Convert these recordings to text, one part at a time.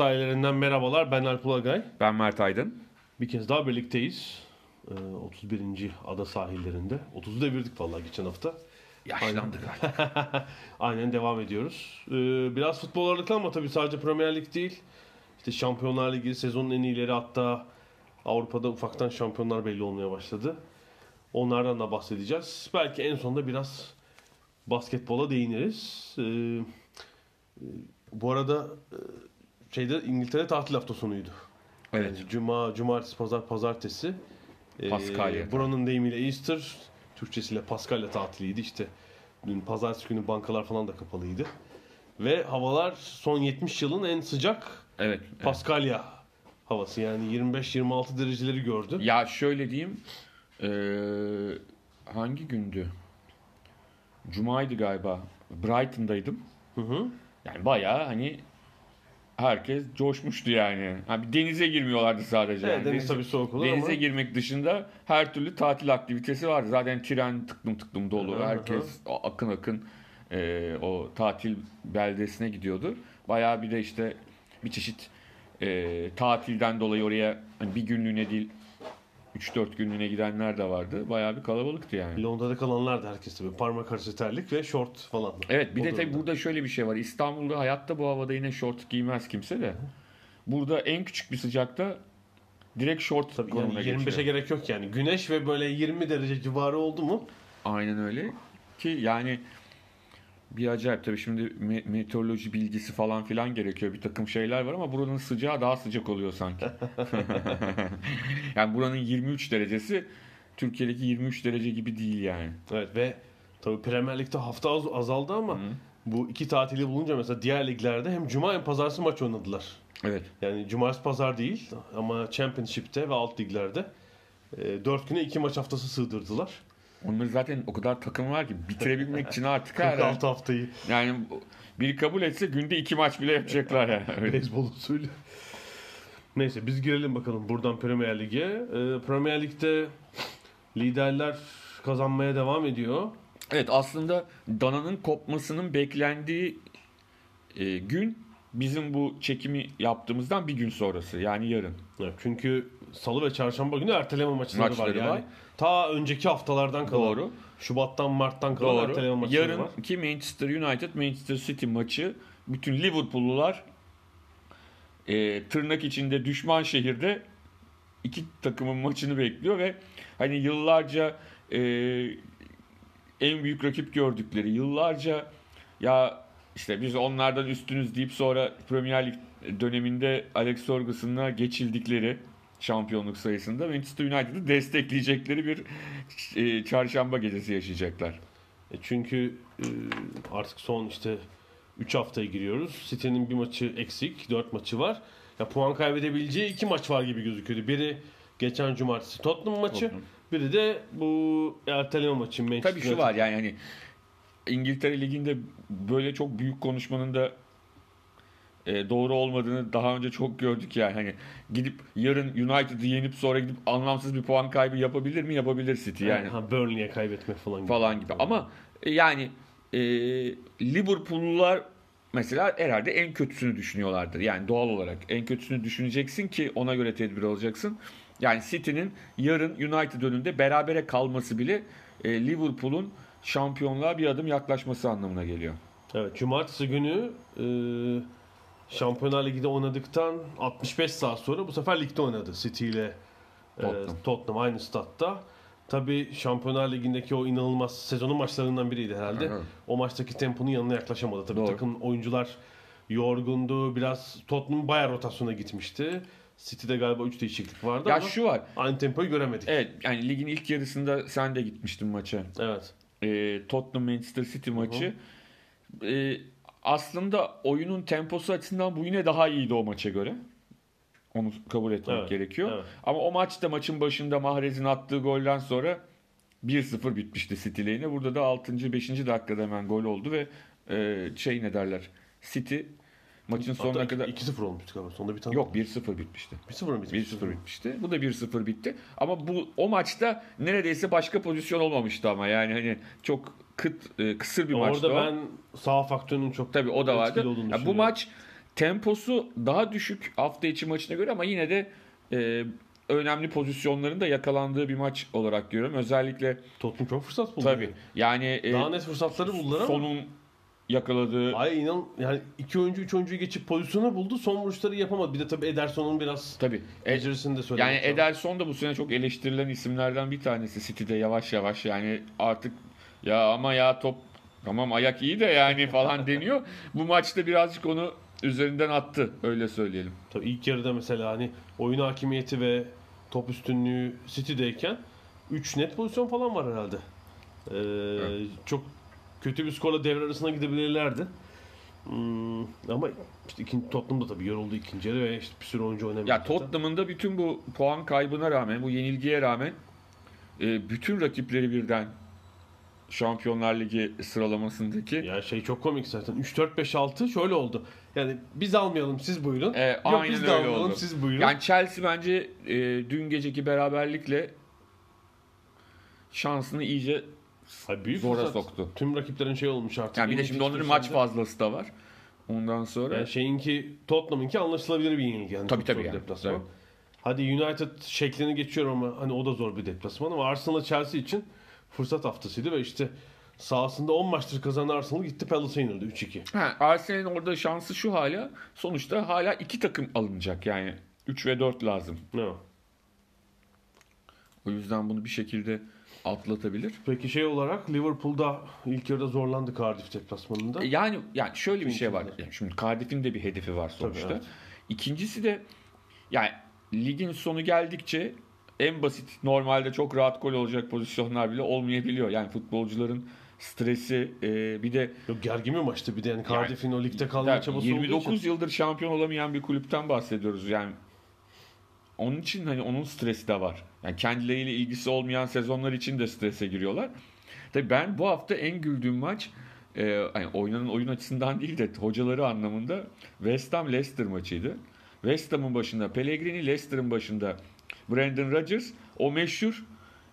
Ada sahillerinden merhabalar. Ben Alp Ulagay. Ben Mert Aydın. Bir kez daha birlikteyiz. Ee, 31. ada sahillerinde. 30'u devirdik vallahi geçen hafta. Yaşlandık Aynen devam ediyoruz. Ee, biraz futbol ağırlıklı ama tabii sadece Premier Lig değil. İşte Şampiyonlar Ligi sezonun en iyileri hatta Avrupa'da ufaktan şampiyonlar belli olmaya başladı. Onlardan da bahsedeceğiz. Belki en sonunda biraz basketbola değiniriz. Ee, e, bu arada e, şeyde İngiltere tatil hafta sonuydu. Evet. Yani Cuma, cumartesi, pazar, pazartesi. Ee, Paskalya. buranın deyimiyle Easter, Türkçesiyle Paskalya tatiliydi. İşte dün pazartesi günü bankalar falan da kapalıydı. Ve havalar son 70 yılın en sıcak Evet. evet. Paskalya havası. Yani 25-26 dereceleri gördü. Ya şöyle diyeyim. eee, hangi gündü? Cuma'ydı galiba. Brighton'daydım. Hı hı. Yani bayağı hani herkes coşmuştu yani. Ha, bir denize girmiyorlardı sadece. Evet, yani. deniz tabii soğuk olur Denize ama. girmek dışında her türlü tatil aktivitesi vardı. Zaten tren tıklım tıklım dolu. Hı hı. Herkes akın akın eee, o tatil beldesine gidiyordu. Bayağı bir de işte bir çeşit eee, tatilden dolayı oraya hani bir günlüğüne değil 3-4 günlüğüne gidenler de vardı. Bayağı bir kalabalıktı yani. Londra'da kalanlar da herkes tabii. Parmak arası terlik ve şort falan. Evet bir O de tabii burada şöyle bir şey var. İstanbul'da hayatta bu havada yine şort giymez kimse de. Burada en küçük bir sıcakta direkt şort Tabii yani 25'e geçiyor. gerek yok yani. Güneş ve böyle 20 derece civarı oldu mu? Aynen öyle ki yani bir acayip tabii şimdi me- meteoroloji bilgisi falan filan gerekiyor. Bir takım şeyler var ama buranın sıcağı daha sıcak oluyor sanki. yani buranın 23 derecesi Türkiye'deki 23 derece gibi değil yani. Evet ve tabii Premier Lig'de hafta az, azaldı ama bu iki tatili bulunca mesela diğer liglerde hem cuma hem pazartesi maç oynadılar. Evet. Yani cumartesi pazar değil ama Championship'te ve alt liglerde e, 4 güne 2 maç haftası sığdırdılar. Onların zaten o kadar takım var ki bitirebilmek için artık her 46 haftayı Yani biri kabul etse günde iki maç bile yapacaklar yani. Beyzbol usulü. Neyse biz girelim bakalım buradan Premier Lig'e. E, Premier Lig'de liderler kazanmaya devam ediyor. Evet aslında dananın kopmasının beklendiği e, gün bizim bu çekimi yaptığımızdan bir gün sonrası yani yarın. Evet, çünkü salı ve çarşamba günü erteleme maçları, var Maçları yani. var. Ta önceki haftalardan kalan. Doğru. Şubattan Mart'tan kalan erteleme Doğru. maçları var. Yarınki Manchester United Manchester City maçı bütün Liverpool'lular e, tırnak içinde düşman şehirde iki takımın maçını bekliyor ve hani yıllarca e, en büyük rakip gördükleri yıllarca ya işte biz onlardan üstünüz deyip sonra Premier Lig döneminde Alex Ferguson'la geçildikleri şampiyonluk sayısında Manchester United'ı destekleyecekleri bir e, çarşamba gecesi yaşayacaklar. E çünkü e, artık son işte 3 haftaya giriyoruz. City'nin bir maçı eksik, 4 maçı var. Ya puan kaybedebileceği iki maç var gibi gözüküyordu. Biri geçen cumartesi Tottenham maçı, Tottenham. biri de bu erteleme maçı Manchester Tabii şu var yani hani İngiltere Ligi'nde böyle çok büyük konuşmanın da e, doğru olmadığını daha önce çok gördük yani. Hani gidip yarın United'ı yenip sonra gidip anlamsız bir puan kaybı yapabilir mi? Yapabilir City yani. Ha, Burnley'e kaybetmek falan gibi. falan gibi. Ama e, yani e, Liverpool'lular mesela herhalde en kötüsünü düşünüyorlardır. Yani doğal olarak en kötüsünü düşüneceksin ki ona göre tedbir alacaksın. Yani City'nin yarın United önünde berabere kalması bile e, Liverpool'un şampiyonluğa bir adım yaklaşması anlamına geliyor. Evet, cumartesi günü e, Şampiyonlar Ligi'de oynadıktan 65 saat sonra bu sefer ligde oynadı City ile e, Tottenham. Tottenham aynı statta. Tabii Şampiyonlar Ligi'ndeki o inanılmaz sezonun maçlarından biriydi herhalde. Hı. O maçtaki temponun yanına yaklaşamadı. Tabii Doğru. takım oyuncular yorgundu. Biraz Tottenham bayağı rotasyona gitmişti. City'de galiba 3 değişiklik vardı Ya ama şu var. aynı tempoyu göremedik. Evet yani ligin ilk yarısında sen de gitmiştin maça. Evet. Ee, Tottenham Manchester City maçı. Ee, aslında oyunun temposu açısından bu yine daha iyiydi o maça göre. Onu kabul etmek Evet, gerekiyor. evet. Ama o maçta maçın başında Mahrez'in attığı golden sonra 1-0 bitmişti City lehine. Burada da 6. 5. dakikada hemen gol oldu ve e, şey ne derler City maçın sonuna Hatta kadar 2-0 olmuştu galiba. Sonunda bir tane. yok 1-0 bitmişti. 1-0 mı bitmiş? 1-0 bitmişti. Bu da 1-0 bitti. Ama bu o maçta neredeyse başka pozisyon olmamıştı ama yani hani çok kıt e, kısır bir maçtı Orada o. ben sağ faktörünün çok Tabii o da vardı. Ya bu maç temposu daha düşük hafta içi maçına göre ama yine de e, önemli pozisyonların da yakalandığı bir maç olarak görüyorum. Özellikle Tottenham çok fırsat buldu. tabii yani e, Daha net fırsatları buldular ama. sonun yakaladığı Ay inan yani iki oyuncu üç oyuncuyu geçip pozisyonu buldu. Son vuruşları yapamadı. Bir de tabii Ederson'un biraz tabii e, becerisini de söylemek Yani. Ederson da bu sene çok eleştirilen isimlerden bir tanesi City'de yavaş yavaş yani artık ya ama ya top tamam ayak iyi de yani falan deniyor. Bu maçta birazcık onu üzerinden attı öyle söyleyelim. Tabii ilk yarıda mesela hani oyun hakimiyeti ve top üstünlüğü City'deyken 3 net pozisyon falan var herhalde. Ee, Çok kötü bir skorla devre arasına gidebilirlerdi. Hmm, ama işte ikinci, Tottenham da tabii yoruldu ikinci yarı ve işte bir sürü oyuncu oynamıyor. Ya. Tottenham'ın da bütün bu puan kaybına rağmen, bu yenilgiye rağmen e, bütün rakipleri birden Şampiyonlar Ligi sıralamasındaki Ya şey çok komik zaten. 3 4 5 6 şöyle oldu. Yani biz almayalım siz buyurun. E, Yok aynen biz de öyle almayalım oldu. siz buyurun. Yani Chelsea bence e, dün geceki beraberlikle şansını iyice Hayır, büyük zora fırsat. soktu. Tüm rakiplerin şey olmuş artık. Yani bir de şimdi onların maç fazlası da var. Ondan sonra Yani şeyinki Tottenham'ınki anlaşılabilir bir yenilgi. Yani Tabii, tabii yani. deplasman. Hadi United şeklini geçiyorum ama hani o da zor bir deplasman ama Arsenal Chelsea için fırsat haftasıydı ve işte sahasında 10 maçtır kazanan Arsenal gitti Palace'a yenildi 3-2. Ha, Arsenal'in orada şansı şu hala. Sonuçta hala iki takım alınacak yani. 3 ve 4 lazım. Ne? O yüzden bunu bir şekilde atlatabilir. Peki şey olarak Liverpool'da ilk yarıda zorlandı Cardiff deplasmanında. E, Yani yani şöyle bir şey var. Yani şimdi Cardiff'in de bir hedefi var sonuçta. evet. İkincisi de yani ligin sonu geldikçe en basit normalde çok rahat gol olacak pozisyonlar bile olmayabiliyor. Yani futbolcuların stresi e, bir de Yok gergin bir maçtı bir de yani Cardiff'in o ligde kalma Ya, çabası olduğu 29 için. yıldır şampiyon olamayan bir kulüpten bahsediyoruz yani. Onun için hani onun stresi de var. Yani kendileriyle ilgisi olmayan sezonlar için de strese giriyorlar. Tabii ben bu hafta en güldüğüm maç e, hani oynanan oyun açısından değil de hocaları anlamında West Ham Leicester maçıydı. West Ham'ın başında Pellegrini, Leicester'ın başında Brandon Rodgers. O meşhur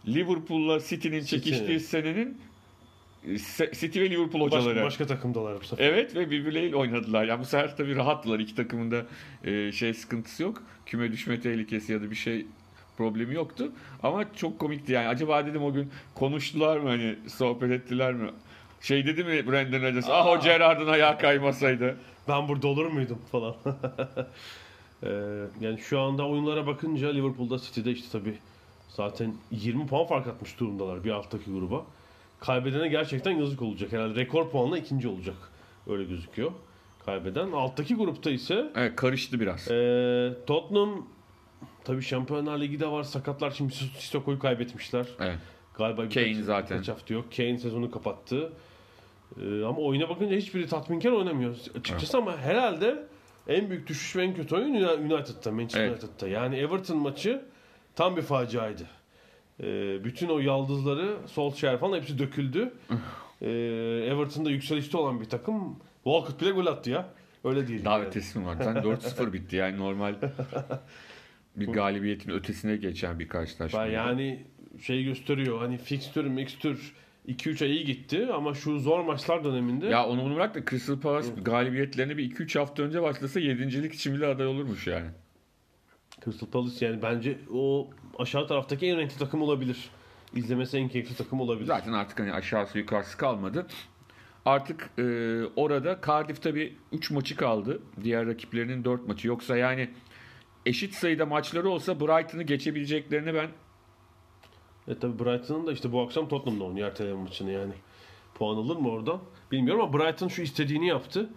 Liverpool'la City'nin City. çekiştiği senenin e, City ve Liverpool hocaları. Başka, başka takımdalar bu sefer. Evet ve birbirleriyle oynadılar. Yani bu sefer tabii rahattılar. İki takımın da e, şey sıkıntısı yok. Küme düşme tehlikesi ya da bir şey problemi yoktu. Ama çok komikti yani. Acaba dedim o gün konuştular mı hani sohbet ettiler mi? Şey dedi mi Brandon Rodgers? Ah o Gerrard'ın ayağı kaymasaydı. Ben burada olur muydum falan. Ee, yani şu anda oyunlara bakınca Liverpool'da City'de işte tabii zaten 20 puan fark atmış durumdalar bir alttaki gruba. Kaybedene gerçekten yazık olacak. Herhalde rekor puanla ikinci olacak. Öyle gözüküyor. Kaybeden. Alttaki grupta ise Evet karıştı biraz. ee, Tottenham tabii Şampiyonlar Ligi'de var. Sakatlar şimdi Sissoko'yu kaybetmişler. Evet. Galiba birkaç- Kane zaten. Birkaç hafta yok. Kane sezonu kapattı. Ee, ama oyuna bakınca hiçbiri tatminkar oynamıyor açıkçası ama herhalde en büyük düşüş ve en kötü oyun United'da, Manchester Evet. United'da. Yani Everton maçı tam bir faciaydı. Ee, bütün o yaldızları, Solskjaer falan hepsi döküldü. ee, Everton'da yükselişte olan bir takım. Walcott bile gol attı ya. Öyle değil. Davet teslim var. Zaten 4-0 bitti yani normal bir galibiyetin ötesine geçen bir karşılaşma. Yani şey gösteriyor hani fikstür, mikstür 2-3 ay iyi gitti ama şu zor maçlar döneminde Ya onu bunu bırak da Crystal Palace galibiyetlerine bir 2-3 hafta önce başlasa 7. için bile aday olurmuş yani. Crystal Palace yani bence o aşağı taraftaki en renkli takım olabilir. İzlemesi en keyifli takım olabilir. Zaten artık hani aşağısı yukarısı kalmadı. Artık e, orada Cardiff tabii 3 maçı kaldı. Diğer rakiplerinin 4 maçı. Yoksa yani eşit sayıda maçları olsa Brighton'ı geçebileceklerini ben E tabi Brighton'ın da işte bu akşam Tottenham'da oynuyor erteleme maçını yani. Puan alır mı oradan? Bilmiyorum ama Brighton şu istediğini yaptı.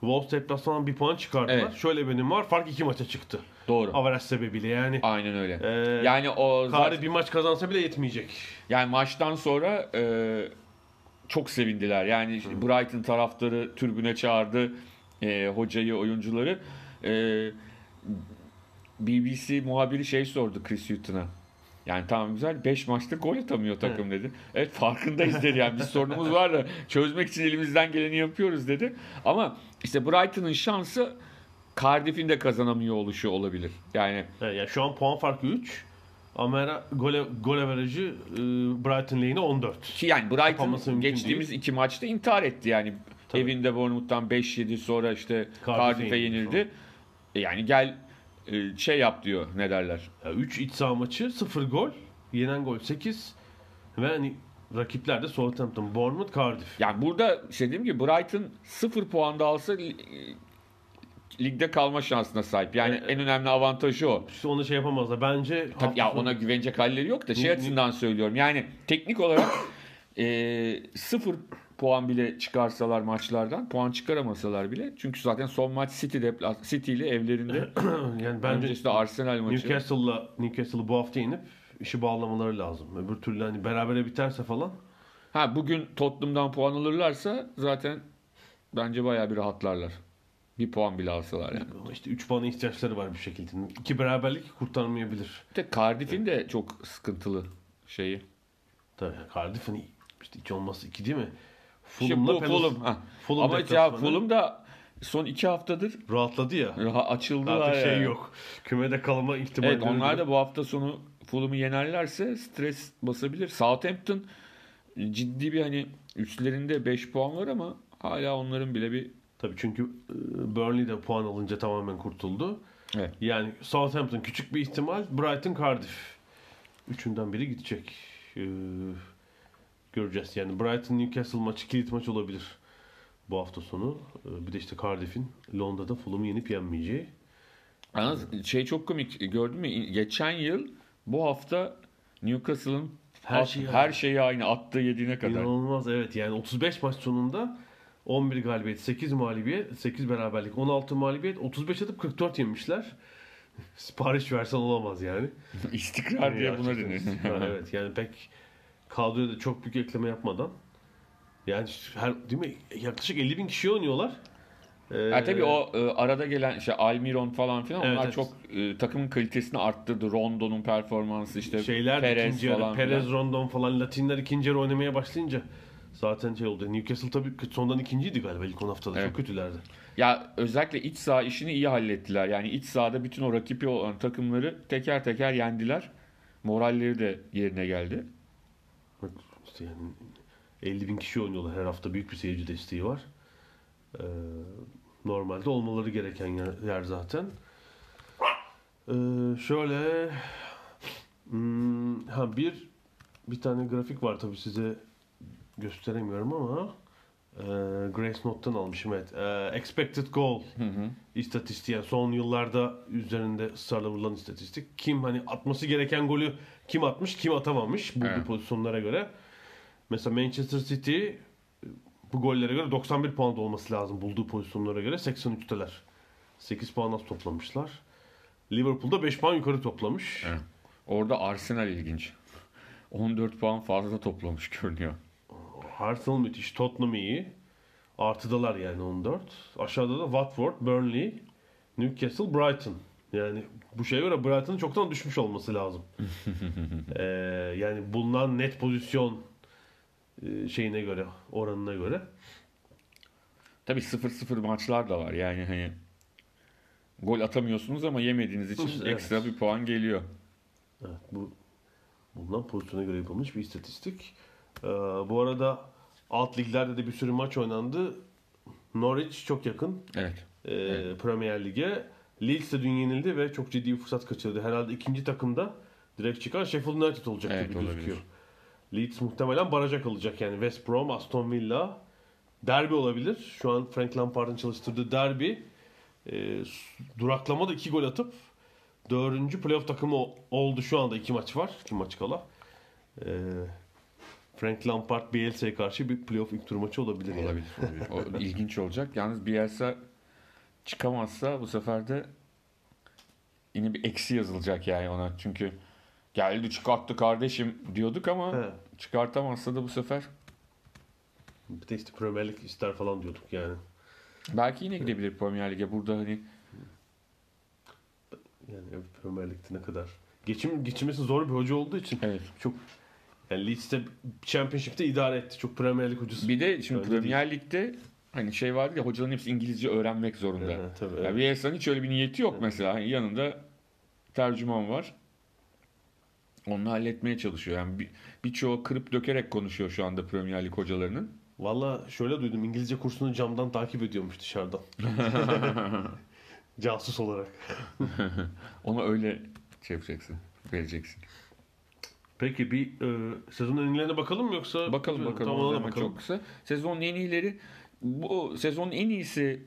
Wolves deplasmandan bir puan çıkardılar. Evet. Şöyle benim var. Fark iki maça çıktı. Doğru. Averaj sebebiyle yani. Aynen öyle. Ee, yani o zaten, bir maç kazansa bile yetmeyecek. yani maçtan sonra e, çok sevindiler. Yani işte Brighton taraftarı tribüne çağırdı e, hocayı, oyuncuları. E, BBC muhabiri şey sordu Chris Hutton'a. Yani tamam güzel 5 maçta gol atamıyor takım dedi. Evet farkındayız dedi yani bir sorunumuz var da çözmek için elimizden geleni yapıyoruz dedi. Ama işte Brighton'ın şansı Cardiff'in de kazanamıyor oluşu olabilir. Yani Evet, yani şu an puan farkı 3. Ama gol, gol averajı e, Brighton lehine 14. Ki yani Brighton geçtiğimiz değil. iki maçta intihar etti yani. Tabii. Evinde Bournemouth'tan 5-7 sonra işte Cardiff'e Cardiff'e yenildi yenildi. E Yani gel e, şey yap diyor ne derler. 3 iç saha maçı 0 gol. Yenen gol 8. Ve hani rakipler de Southampton, Bournemouth, Cardiff. Yani burada işte dediğim gibi Brighton 0 puan da alsa li- ligde kalma şansına sahip. Yani Evet. en önemli avantajı o. İşte onu şey yapamazlar. Bence Tabii ya sonu- ona güvenecek halleri yok da şey açısından söylüyorum. Yani teknik olarak e, sıfır puan bile çıkarsalar maçlardan puan çıkaramasalar bile. Çünkü zaten son maç City, depla- City ile evlerinde. yani bence Öncesinde Arsenal maçı. Newcastle'la Newcastle'ı bu hafta inip işi bağlamaları lazım. Öbür türlü hani berabere biterse falan Ha bugün Tottenham'dan puan alırlarsa zaten bence bayağı bir rahatlarlar. Bir puan bile alsalar yani. işte 3 puana ihtiyaçları var bir şekilde. İki beraberlik kurtarmayabilir. Bir de Cardiff'in de çok sıkıntılı şeyi. Tabii Cardiff'in işte hiç olmazsa 2 değil mi? İşte bu Palace- Fulham. ha. Fulham Ama ya Fulham da son iki haftadır rahatladı ya. raha- açıldılar. Artık şey yani. yok. Kümede kalma ihtimali. Evet onlar da bu hafta sonu Fulham'ı yenerlerse stres basabilir. Southampton ciddi bir hani üstlerinde 5 puan var ama hala onların bile bir Tabii çünkü e, Burnley de puan alınca tamamen kurtuldu. Evet. Yani Southampton küçük bir ihtimal, Brighton, Cardiff. Üçünden biri gidecek. Ee, göreceğiz. Yani Brighton Newcastle maçı kilit maç olabilir bu hafta sonu. Ee, bir de işte Cardiff'in Londra'da Fulham'ı yenip yenmeyeceği. Yalnız şey çok komik gördün mü? Geçen yıl bu hafta Newcastle'ın Her at- şeyi her şeyi aynı attığı yediğine kadar. İnanılmaz evet. Yani 35 maç sonunda 11 galibiyet, 8 mağlubiyet, 8 beraberlik, 16 mağlubiyet, 35 atıp 44 yemişler. Sipariş versen olamaz yani. İstikrar diye buna denir. evet yani pek kadroya da çok büyük ekleme yapmadan. Yani her, değil mi? Yaklaşık 50 bin kişi oynuyorlar. Ee, Ya tabii o e, arada gelen işte Almiron falan filan Evet, onlar evet. çok e, takımın kalitesini arttırdı. Rondo'nun performansı işte şeyler Perez ikinci yarı, falan Perez, filan. Rondon falan Latinler ikinci yarı oynamaya başlayınca zaten şey oldu. Newcastle tabii sondan ikinciydi galiba ilk 10 haftada. Evet. Çok kötülerdi. Ya özellikle iç saha işini iyi hallettiler. Yani iç sahada bütün o rakibi olan takımları teker teker yendiler. Moralleri de yerine geldi. İşte yani 50 bin kişi oynuyorlar her hafta. Büyük bir seyirci desteği var. Ee, normalde olmaları gereken yer, yer zaten. Ee, şöyle hmm, ha bir bir tane grafik var tabii size gösteremiyorum ama e, Grace Note'tan almışım evet. E, expected goal istatistiği yani son yıllarda üzerinde ısrarla vurulan istatistik. Kim hani atması gereken golü kim atmış kim atamamış bu Evet. pozisyonlara göre. Mesela Manchester City bu gollere göre 91 puanda olması lazım bulduğu pozisyonlara göre 83'teler. 8 puan az toplamışlar. Liverpool'da 5 puan yukarı toplamış. Evet. Orada Arsenal ilginç. 14 puan fazla toplamış görünüyor. Arsenal müthiş, Tottenham iyi. Artıdalar yani 14. Aşağıda da Watford, Burnley, Newcastle, Brighton. Yani bu şeye göre Brighton'ın çoktan düşmüş olması lazım. Ee, yani bulunan net pozisyon e, şeyine göre, oranına göre. Tabii 0-0 maçlar da var. Yani hani gol atamıyorsunuz ama yemediğiniz için Evet. ekstra bir puan geliyor. Evet, bu bulunan pozisyona göre yapılmış bir istatistik. Ee, bu arada alt liglerde de bir sürü maç oynandı. Norwich çok yakın. Evet. e, Evet. Premier Lig'e. Leeds de dün yenildi ve çok ciddi bir fırsat kaçırdı. Herhalde ikinci takımda direkt çıkan Sheffield United olacak Evet, gibi olabilir. gözüküyor. Leeds muhtemelen baraja kalacak yani. West Brom, Aston Villa derbi olabilir. Şu an Frank Lampard'ın çalıştırdığı derbi e, duraklama da iki gol atıp dördüncü playoff takımı oldu şu anda. iki maç var. iki maç kala. E, Frank Lampard Bielsa'ya karşı bir playoff ilk tur maçı olabilir. yani. Olabilir. olabilir. O ilginç olacak. Yalnız Bielsa çıkamazsa bu sefer de yine bir eksi yazılacak yani ona. Çünkü geldi çıkarttı kardeşim diyorduk ama He. çıkartamazsa da bu sefer Bir de işte Premier Lig ister falan diyorduk yani. belki yine gidebilir Premier Lig'e. Burada hani Yani Premier Lig'de ne kadar. Geçim, geçirmesi zor bir hoca olduğu için evet. çok yani Leeds'te Championship'te idare etti. Çok Premier Lig hocası. Bir de şimdi Öyle Premier Lig'de hani şey vardı ya hocaların hepsi İngilizce öğrenmek zorunda. Evet, tabii, Ya evet. Bielsa'nın hiç öyle bir niyeti yok mesela. Hani yanında tercüman var. Onu halletmeye çalışıyor. Yani bir, birçoğu kırıp dökerek konuşuyor şu anda Premier Lig hocalarının. Valla şöyle duydum. İngilizce kursunu camdan takip ediyormuş dışarıdan. Casus olarak. Onu öyle şey yapacaksın, vereceksin. Peki bir e, sezonun en iyilerine bakalım mı yoksa? Bakalım bakalım. Tamam ona bakalım. Çok kısa. Sezonun en iyileri bu sezonun en iyisi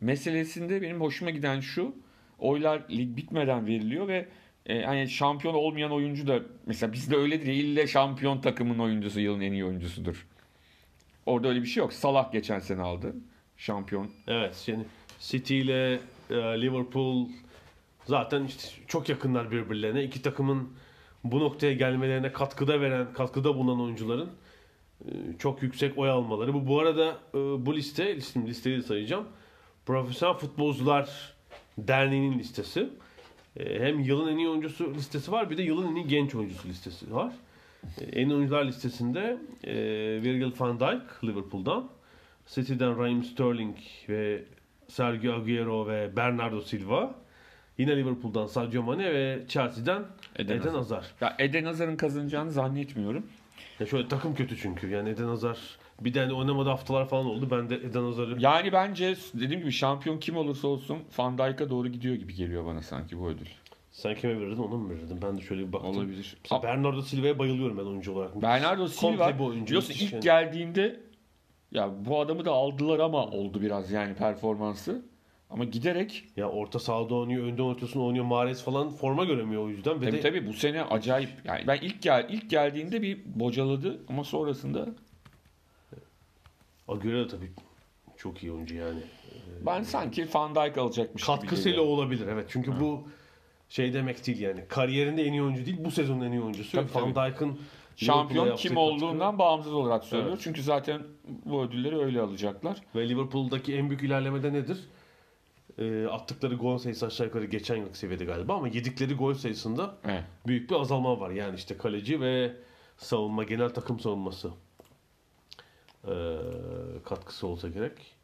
meselesinde benim hoşuma giden şu. Oylar lig bitmeden veriliyor ve e, hani şampiyon olmayan oyuncu da mesela bizde öyledir ya ille şampiyon takımın oyuncusu yılın en iyi oyuncusudur. Orada öyle bir şey yok. Salah geçen sene aldı. Şampiyon. Evet yani City ile e, Liverpool zaten işte çok yakınlar birbirlerine. İki takımın bu noktaya gelmelerine katkıda veren, katkıda bulunan oyuncuların e, çok yüksek oy almaları. Bu bu arada e, bu liste, listim listeyi sayacağım. Profesyonel Futbolcular Derneği'nin listesi. E, Hem yılın en iyi oyuncusu listesi var bir de yılın en iyi genç oyuncusu listesi var. En iyi oyuncular listesinde Virgil van Dijk Liverpool'dan, City'den Raheem Sterling ve Sergio Aguero ve Bernardo Silva. Yine Liverpool'dan Sadio Mane ve Chelsea'den Eden Eden. Hazard. Ya Eden Hazar'ın kazanacağını zannetmiyorum. Ya şöyle takım kötü çünkü. Yani Eden Hazard bir de hani oynamadığı haftalar falan oldu. Ben de Eden Hazar'ı Yani bence dediğim gibi şampiyon kim olursa olsun Van Dijk'a doğru gidiyor gibi geliyor bana sanki bu ödül. sen kime verirdin onu mu verirdin? Ben de şöyle bir baktım. Olabilir. Mesela Bernardo Silva'ya bayılıyorum ben oyuncu olarak. Bernardo Silva biliyorsun ilk yani. geldiğinde ya bu adamı da aldılar ama oldu biraz yani performansı. Ama giderek Ya orta sahada oynuyor, önde ortasında oynuyor. Mahrez falan forma göremiyor o yüzden. Ve tabii de tabii bu sene acayip yani ben ilk gel ilk geldiğinde bir bocaladı ama sonrasında Agüero tabii çok iyi oyuncu yani. ben sanki Van Dijk alacakmış gibi Katkısıyla geliyor. olabilir evet. Çünkü bu şey demek değil yani. Kariyerinde en iyi oyuncu değil, bu sezonun en iyi oyuncusu. Tabii, Van. Dijk'ın Şampiyon kim katkı- olduğundan bağımsız olarak söylüyor. Evet. Çünkü zaten bu ödülleri öyle alacaklar. Ve Liverpool'daki en büyük ilerleme de nedir? E, attıkları gol sayısı aşağı yukarı geçen yılki seviyede galiba ama yedikleri gol sayısında Evet. büyük bir azalma var. Yani işte kaleci ve savunma, genel takım savunması e, katkısı olsa gerek.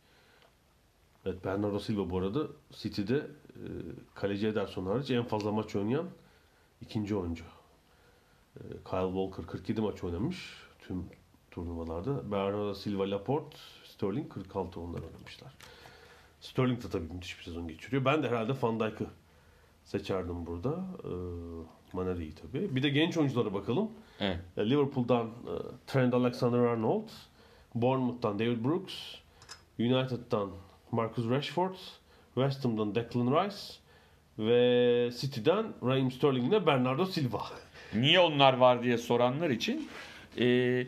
Evet Bernardo Silva bu arada City'de e, kaleci Ederson hariç en fazla maç oynayan ikinci oyuncu. E, Kyle Walker 47 maç oynamış tüm turnuvalarda. Bernardo Silva, Laporte, Sterling 46 onlar oynamışlar. Sterling de tabii müthiş bir sezon geçiriyor. Ben de herhalde Van Dijk'ı seçerdim burada. E, Mane de iyi tabii. Bir de genç oyunculara bakalım. Evet. Liverpool'dan e, Trent Alexander-Arnold, Bournemouth'tan David Brooks, United'dan Marcus Rashford, West Ham'dan Declan Rice ve City'den Raheem Sterling ile Bernardo Silva. Niye onlar var diye soranlar için e,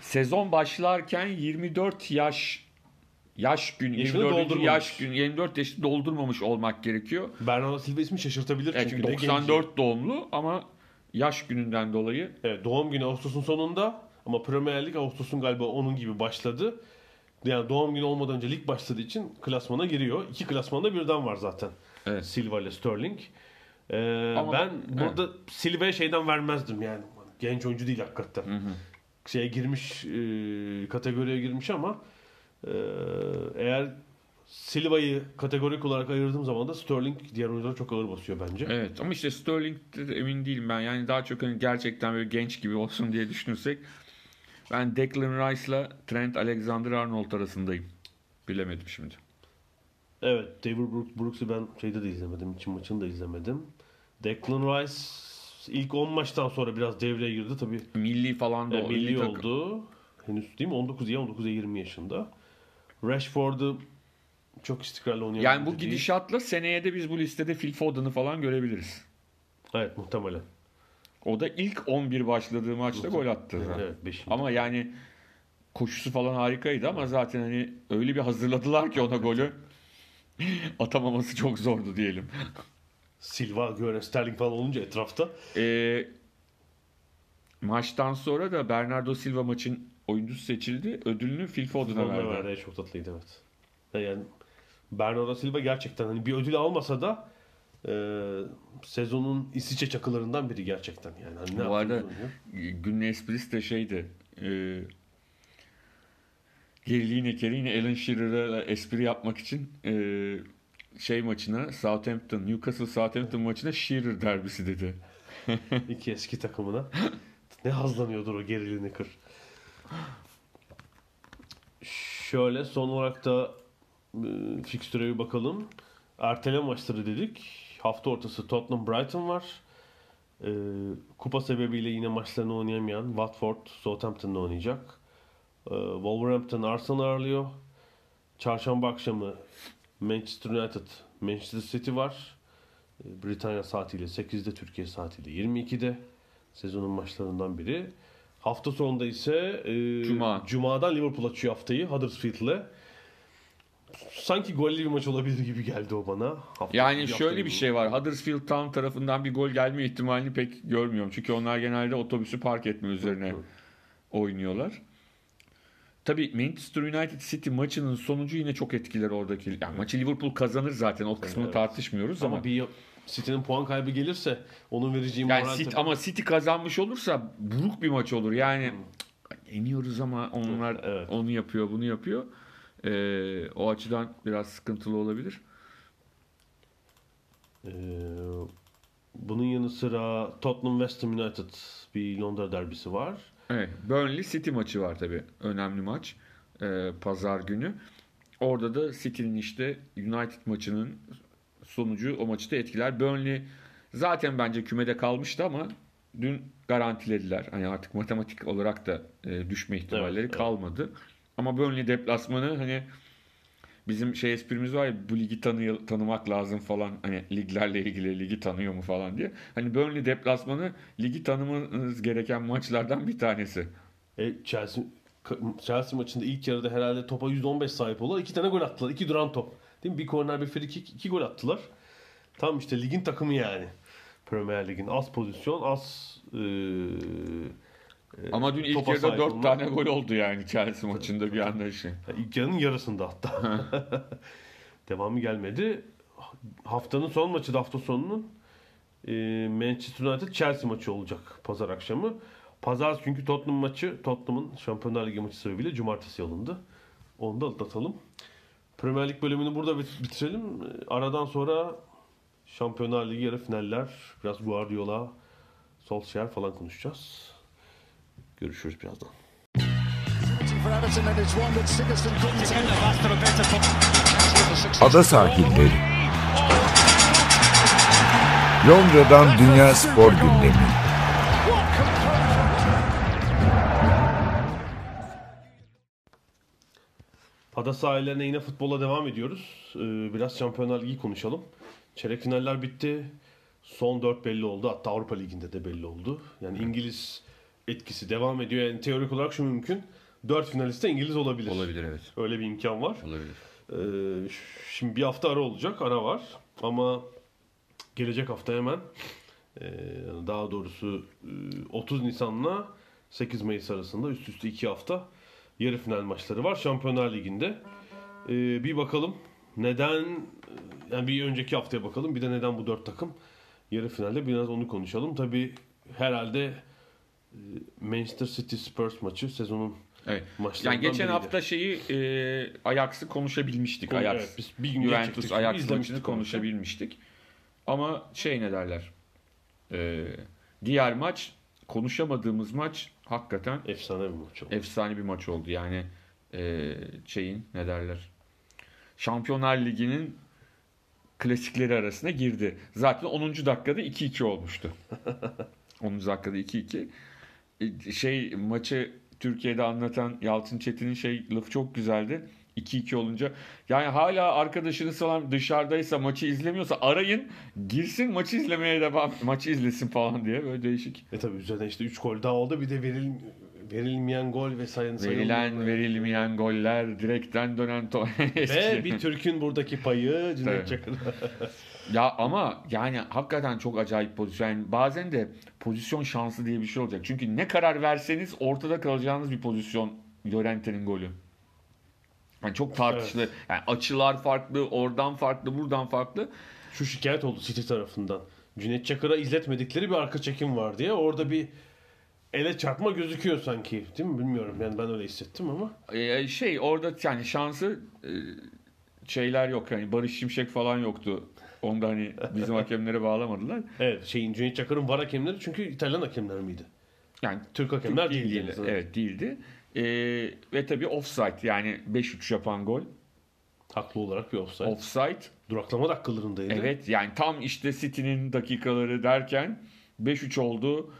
sezon başlarken 24 yaş yaş gün Yaşını 24. doldurmamış. yaş gün 24 yaşı doldurmamış olmak gerekiyor. Bernardo Silva ismi şaşırtabilir Evet, çünkü çünkü ne genci. 94 doğumlu ama yaş gününden dolayı Evet, doğum günü Ağustos'un sonunda ama Premier Lig Ağustos'un galiba onun gibi başladı. Yani doğum günü olmadan önce lig başladığı için klasmana giriyor. İki klasmanda birden var zaten. Evet. Silva ile Sterling. Ee, Ama- ben burada Silva'ya şeyden vermezdim yani. Genç oyuncu değil hakikaten. Şeye girmiş, e, kategoriye girmiş ama e, eğer Silva'yı kategorik olarak ayırdığım zaman da Sterling diğer oyunculara çok ağır basıyor bence. Evet ama işte Sterling'de de emin değilim ben. Yani daha çok hani gerçekten böyle genç gibi olsun diye düşünürsek ben Declan Rice'la Trent Alexander-Arnold arasındayım. Bilemedim şimdi. Evet, David Brooks, Brooks'u ben şeyde de izlemedim, için maçını da izlemedim. Declan Rice ilk 10 maçtan sonra biraz devreye girdi tabii. Milli falan da E, milli takım. oldu. Henüz değil mi? 19 ya 19 20 yaşında. Rashford'u çok istikrarlı oynayan Yani bu değil. gidişatla seneye de biz bu listede Phil Foden'ı falan görebiliriz. Evet, muhtemelen. O da ilk 11 başladığı maçta gol attı. Evet, beşinci. Ama yani koşusu falan harikaydı ama zaten hani öyle bir hazırladılar ki ona golü atamaması çok zordu diyelim. Silva, Göre, Sterling falan olunca etrafta. Ee, maçtan sonra da Bernardo Silva maçın oyuncusu seçildi. Ödülünü Phil Foden'a verdi. verdi. Çok tatlıydı evet. Yani Bernardo Silva gerçekten hani bir ödül almasa da e, sezonun İsviçre çakılarından biri gerçekten. Yani hani ne Bu arada günün esprisi de şeydi. E, Gary Lineker yine Alan Shearer'a espri yapmak için e, şey maçına Southampton, Newcastle Southampton maçına Shearer derbisi dedi. İki eski takımına. ne hazlanıyordur o gerilini kır. Şöyle son olarak da e, fikstüre bir bakalım. Erteleme maçları dedik. Hafta ortası Tottenham Brighton var. E, kupa sebebiyle yine maçlarını oynayamayan Watford Southampton'da oynayacak. E, Wolverhampton Arsenal ağırlıyor. Çarşamba akşamı Manchester United Manchester City var. E, Britanya saatiyle 8'de, Türkiye saatiyle 22'de. Sezonun maçlarından biri. Hafta sonunda ise e, Cuma. Cuma'dan Liverpool açıyor haftayı Huddersfield'le. Sanki gollü bir maç olabilir gibi geldi o bana. Hafta- Yani hafta şöyle bir şey var. Huddersfield Town tarafından bir gol gelme ihtimalini pek görmüyorum. Çünkü onlar genelde otobüsü park etme üzerine oynuyorlar. Tabii Manchester United City maçının sonucu yine çok etkiler oradaki. Yani maçı Liverpool kazanır zaten. O kısmını Evet. tartışmıyoruz ama, Ama bir City'nin puan kaybı gelirse onun vereceği yani moral City, tabii- ama City kazanmış olursa buruk bir maç olur. Yani eniyoruz ama onlar Evet. onu yapıyor, bunu yapıyor. Ee, o açıdan biraz sıkıntılı olabilir. Ee, bunun yanı sıra Tottenham West Ham United bir Londra derbisi var. Evet, Burnley City maçı var tabii. Önemli maç. Ee, Pazar günü. Orada da City'nin işte United maçının sonucu o maçı da etkiler. Burnley zaten bence kümede kalmıştı ama dün garantilediler. Hani artık matematik olarak da e, düşme ihtimalleri Evet, evet. kalmadı. Ama Burnley deplasmanı hani bizim şey esprimiz var ya bu ligi tanı tanımak lazım falan hani liglerle ilgili ligi tanıyor mu falan diye. Hani Burnley deplasmanı ligi tanımanız gereken maçlardan bir tanesi. E, Chelsea Chelsea maçında ilk yarıda herhalde topa 115 sahip oldular. İki tane gol attılar. İki duran top. Değil mi? Bir korner bir free kick. iki gol attılar. Tam işte ligin takımı yani. Premier Lig'in az pozisyon, az e, e, Ama dün ilk yarıda sahip 4 olma. tane gol oldu yani Chelsea maçında bir anda şey. İlk yarının yarısında hatta. Devamı gelmedi. Haftanın son maçı da hafta sonunun e, Manchester United Chelsea maçı olacak pazar akşamı. Pazar çünkü Tottenham maçı Tottenham'ın Şampiyonlar Ligi maçı sebebiyle cumartesi alındı. Onu da atlatalım. Premier Lig bölümünü burada bit- bitirelim. Aradan sonra Şampiyonlar Ligi yarı finaller, biraz Guardiola, Solskjaer falan konuşacağız. Görüşürüz birazdan. Ada sahilleri. Londra'dan Dünya Spor Gündemi. Ada sahillerine yine futbola devam ediyoruz. Ee, biraz Şampiyonlar Ligi konuşalım. Çeyrek finaller bitti. Son 4 belli oldu. Hatta Avrupa Ligi'nde de belli oldu. Yani İngiliz etkisi devam ediyor. Yani teorik olarak şu mümkün. 4 finalist de İngiliz olabilir. Olabilir evet. Öyle bir imkan var. Olabilir. Ee, şimdi bir hafta ara olacak. Ara var. Ama gelecek hafta hemen e, daha doğrusu e, 30 Nisan'la 8 Mayıs arasında üst üste 2 hafta yarı final maçları var Şampiyonlar Ligi'nde. Ee, bir bakalım neden e, yani bir önceki haftaya bakalım bir de neden bu dört takım yarı finalde biraz onu konuşalım. Tabi herhalde e, Manchester City Spurs maçı sezonun Evet. Yani geçen biriydi. hafta şeyi e, Ajax'ı konuşabilmiştik. Konu- Ajax. evet, biz bir gün Juventus. Ajax maçını onu. konuşabilmiştik. Ama şey ne derler? E, diğer maç konuşamadığımız maç hakikaten efsane bir maç oldu. efsane bir maç oldu. Yani e, şeyin ne derler? Şampiyonlar Ligi'nin klasikleri arasına girdi. Zaten 10. dakikada 2-2 olmuştu. 10. dakikada 2-2. E, Şey maçı Türkiye'de anlatan Yalçın Çetin'in şey lafı çok güzeldi. 2-2 olunca yani hala arkadaşınız falan dışarıdaysa maçı izlemiyorsa arayın girsin maçı izlemeye devam maçı izlesin falan diye böyle değişik. E tabi üzerine işte 3 gol daha oldu bir de veril, verilmeyen gol ve sayın sayın Verilen verilmeyen goller, direkten dönen to ve bir Türk'ün buradaki payı Cüneyt Tabii. Çakır. Ya ama yani hakikaten çok acayip pozisyon. Yani bazen de pozisyon şansı diye bir şey olacak. Çünkü ne karar verseniz ortada kalacağınız bir pozisyon Llorente'nin golü. Yani çok tartışılı. Yani açılar farklı, oradan farklı, buradan farklı. Şu şikayet oldu City tarafından. Cüneyt Çakır'a izletmedikleri bir arka çekim var diye. Orada bir ele çarpma gözüküyor sanki. Değil mi? Bilmiyorum. Yani ben öyle hissettim ama. Ee, şey orada yani şansı e, şeyler yok. Yani Barış Şimşek falan yoktu. Onda hani bizim hakemlere bağlamadılar. Evet şeyin Cüneyt Çakır'ın var hakemleri çünkü İtalyan hakemler miydi? Yani Türk hakemler Türk değildi. değildi. Evet değildi. Ee, ve tabii offside yani 5-3 yapan gol. Haklı olarak bir offside. Offside. Duraklama dakikalarındaydı. Evet yani tam işte City'nin dakikaları derken 5-3 oldu.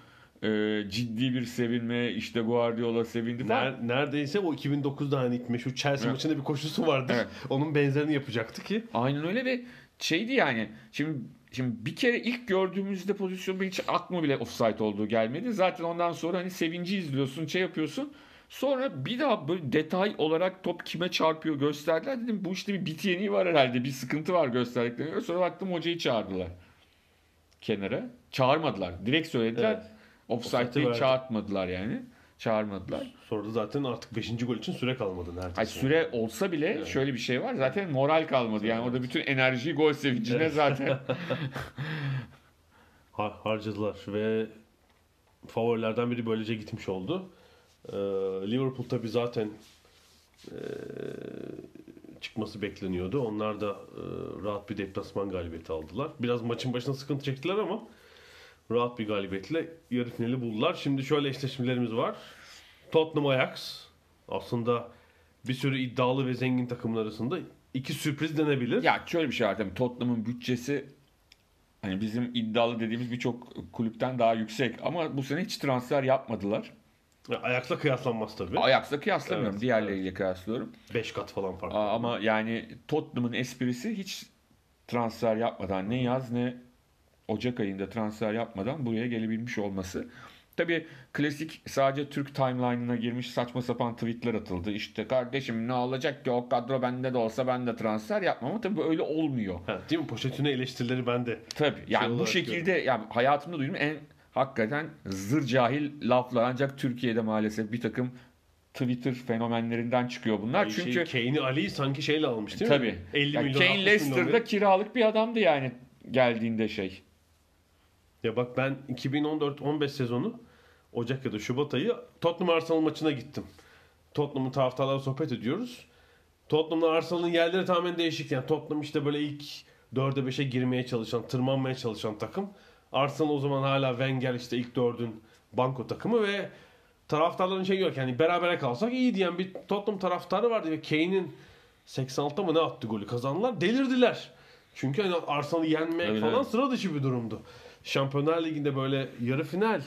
Ee, ciddi bir sevinme işte Guardiola sevindi falan. Ner- neredeyse o 2009'da hani meşhur Chelsea Evet. maçında bir koşusu vardı. Evet. Onun benzerini yapacaktı ki. Aynen öyle ve şeydi yani şimdi şimdi bir kere ilk gördüğümüzde pozisyonda hiç aklıma bile offside olduğu gelmedi. Zaten ondan sonra hani sevinci izliyorsun, şey yapıyorsun. Sonra bir daha böyle detay olarak top kime çarpıyor gösterdiler. Dedim bu işte bir bit yeniği var herhalde. Bir sıkıntı var gösterdiklerine. Sonra baktım hocayı çağırdılar. Kenara. Çağırmadılar. Direkt söylediler. Evet. Offside'ı çağırtmadılar yani. Çağırmadılar. Sonra da zaten artık 5. gol için süre kalmadı neredeyse. Hayır, süre olsa bile şöyle bir şey var. Zaten moral kalmadı. Yani orada bütün enerjiyi gol sevincine zaten Ha- harcadılar ve favorilerden biri böylece gitmiş oldu. Ee, Liverpool tabi zaten e, çıkması bekleniyordu. Onlar da e, rahat bir deplasman galibiyeti aldılar. Biraz maçın başına sıkıntı çektiler ama rahat bir galibiyetle yarı finali buldular. Şimdi şöyle eşleşmelerimiz var. Tottenham Ajax aslında bir sürü iddialı ve zengin takımlar arasında iki sürpriz denebilir. Ya şöyle bir şey var tabii Tottenham'ın bütçesi hani bizim iddialı dediğimiz birçok kulüpten daha yüksek ama bu sene hiç transfer yapmadılar. Ajax'la kıyaslanmaz tabii. Ajax'la kıyaslamıyorum. Evet, diğerleriyle kıyaslıyorum. 5 kat falan fark. Aa, Ama yani Tottenham'ın esprisi hiç transfer yapmadan ne yaz ne Ocak ayında transfer yapmadan buraya gelebilmiş olması. Tabii klasik sadece Türk timeline'ına girmiş saçma sapan tweetler atıldı. İşte kardeşim ne olacak ki o kadro bende de olsa ben de transfer yapmam ama tabii öyle olmuyor. Ha, değil mi? Pochettino eleştirileri bende. Tabii yani bu olarak şekilde yani hayatımda duyduğum en hakikaten zır cahil laflar ancak Türkiye'de maalesef bir takım Twitter fenomenlerinden çıkıyor bunlar. Çünkü Çünkü şey, Kane'i Ali'yi sanki şeyle almış değil tabii mi? 50 ya milyon Kane 60 milyon Leicester'da kiralık bir adamdı yani geldiğinde şey. Ya bak ben 2014-15 sezonu Ocak ya da Şubat ayı Tottenham Arsenal maçına gittim. Tottenham'ın taraftarlarla sohbet ediyoruz. Tottenham'la Arsenal'ın yerleri tamamen değişik. Yani Tottenham işte böyle ilk 4'e 5'e girmeye çalışan, tırmanmaya çalışan takım. Arsenal o zaman hala Wenger işte ilk 4'ün banko takımı ve taraftarların şey yok yani berabere kalsak iyi diyen bir Tottenham taraftarı vardı ve Kane'in 86'da mı ne attı golü kazandılar. Delirdiler. Çünkü hani Arsenal'ı yenmek Evet, falan sıra dışı bir durumdu. Şampiyonlar Ligi'nde böyle yarı final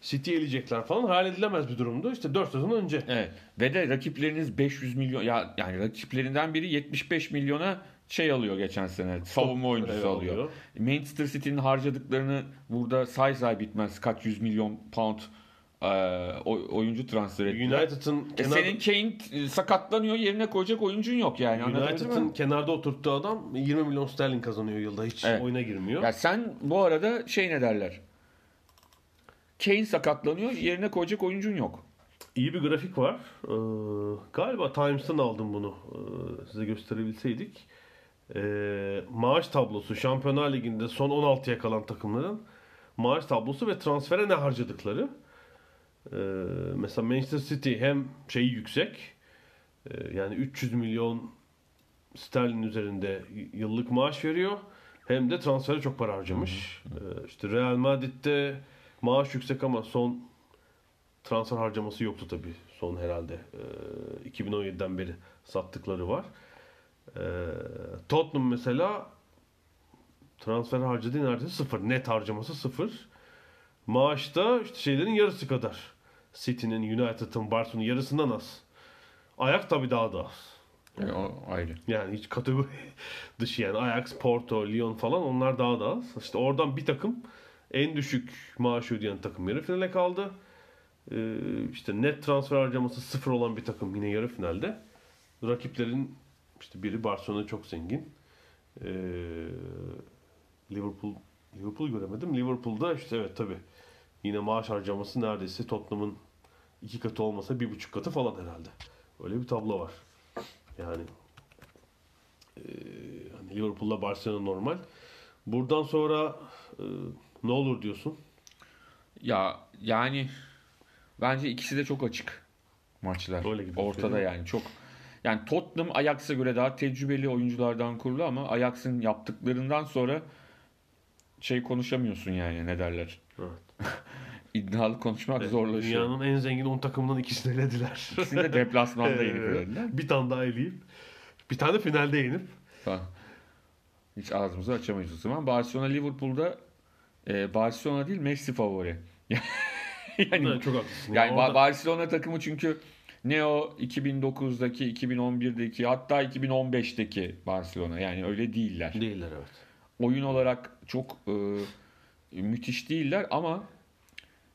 City eleyecekler falan hayal edilemez bir durumdu. İşte 4 sezon önce. Evet. Ve de rakipleriniz 500 milyon ya yani rakiplerinden biri 75 milyona şey alıyor geçen sene. Savunma oyuncusu Evet, alıyor. alıyor. Manchester City'nin harcadıklarını burada say say bitmez. Kaç yüz milyon pound e, oy- oyuncu transfer ettiler. United'ın E kenar, senin Kane e, sakatlanıyor yerine koyacak oyuncun yok yani. United'ın kenarda oturttuğu adam 20 milyon sterlin kazanıyor yılda. Hiç Evet. oyuna girmiyor. Ya sen bu arada şey ne derler? Kane sakatlanıyor yerine koyacak oyuncun yok. İyi bir grafik var. Ee, galiba Times'tan aldım bunu. Ee, size gösterebilseydik. Ee, maaş tablosu Şampiyonlar Ligi'nde son 16'ya kalan takımların maaş tablosu ve transfere ne harcadıkları. Ee, mesela Manchester City hem şeyi yüksek e, yani 300 milyon sterlin üzerinde yıllık maaş veriyor. Hem de transfere çok para harcamış. Ee, işte Real Madrid'de maaş yüksek ama son transfer harcaması yoktu tabii son herhalde. Ee, 2017'den beri sattıkları var. Ee, Tottenham mesela transfer harcadığı neredeyse sıfır. Net harcaması sıfır. Maaşta işte şeylerin yarısı kadar. City'nin, United'ın, Barcelona'nın yarısından az. Ayak tabii daha da az. Yani o ayrı. Yani hiç kategori dışı yani Ajax, Porto, Lyon falan onlar daha da az. İşte oradan bir takım en düşük maaşı ödeyen takım yarı finale kaldı. Ee, işte net transfer harcaması sıfır olan bir takım yine yarı finalde. Rakiplerin işte biri Barcelona çok zengin. Ee, Liverpool Liverpool göremedim. Liverpool'da işte evet tabi yine maaş harcaması neredeyse Tottenham'ın iki katı olmasa bir buçuk katı falan herhalde. Öyle bir tablo var. Yani e, hani Liverpool'la Barcelona normal. Buradan sonra e, ne olur diyorsun? Ya yani bence ikisi de çok açık maçlar. Öyle gibi Ortada yani çok. Yani Tottenham Ajax'a göre daha tecrübeli oyunculardan kurulu ama Ajax'ın yaptıklarından sonra şey konuşamıyorsun yani ne derler. Evet. İddialı konuşmak zorlaşıyor. Dünyanın en zengin 10 takımından ikisini elediler. İkisini de deplasmanda yenip elediler. bir tane daha eleyip bir tane finalde yenip Falan. Hiç ağzımızı açamayız o zaman. Barcelona Liverpool'da e, Barcelona değil Messi favori. yani Evet, çok haklısın. Yani Yani orada- Barcelona takımı çünkü ne o 2009'daki, 2011'deki hatta 2015'teki Barcelona yani öyle değiller. değiller evet. Oyun olarak çok e, müthiş değiller ama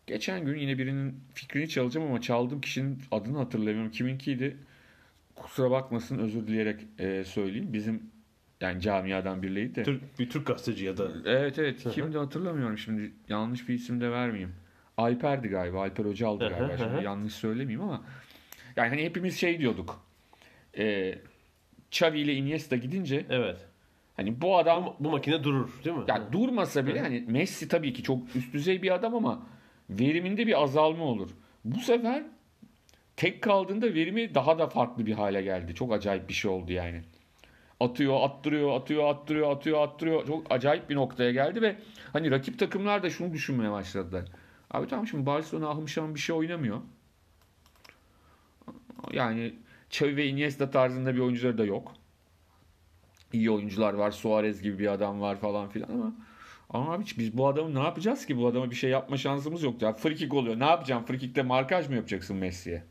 geçen gün yine birinin fikrini çalacağım ama çaldığım kişinin adını hatırlamıyorum. Kiminkiydi? Kusura bakmasın özür dileyerek e, söyleyeyim. Bizim yani camiadan biriydi de. Türk, bir Türk gazeteci ya da Evet evet. Kimdi hatırlamıyorum şimdi. Yanlış bir isim de vermeyeyim. Alper'di galiba. Alper Hocal'dı galiba. Şimdi yanlış söylemeyeyim ama. Yani hani hepimiz şey diyorduk. E, Xavi ile Iniesta gidince evet. hani bu adam Bu, bu makine durur değil mi? ya durmasa bile hani Messi tabii ki çok üst düzey bir adam ama veriminde bir azalma olur. Bu sefer tek kaldığında verimi daha da farklı bir hale geldi. Çok acayip bir şey oldu yani. Atıyor, attırıyor, atıyor, attırıyor, atıyor, attırıyor. Çok acayip bir noktaya geldi ve hani rakip takımlar da şunu düşünmeye başladılar. Abi tamam şimdi Barcelona ahım şahım bir şey oynamıyor. Yani Xavi ve Iniesta tarzında bir oyuncuları da yok. İyi oyuncular var. Suarez gibi bir adam var falan filan ama ama abi biz bu adamı ne yapacağız ki? Bu adama bir şey yapma şansımız yok. Ya free kick oluyor. Ne yapacağım? Free kick'te markaj mı yapacaksın Messi'ye?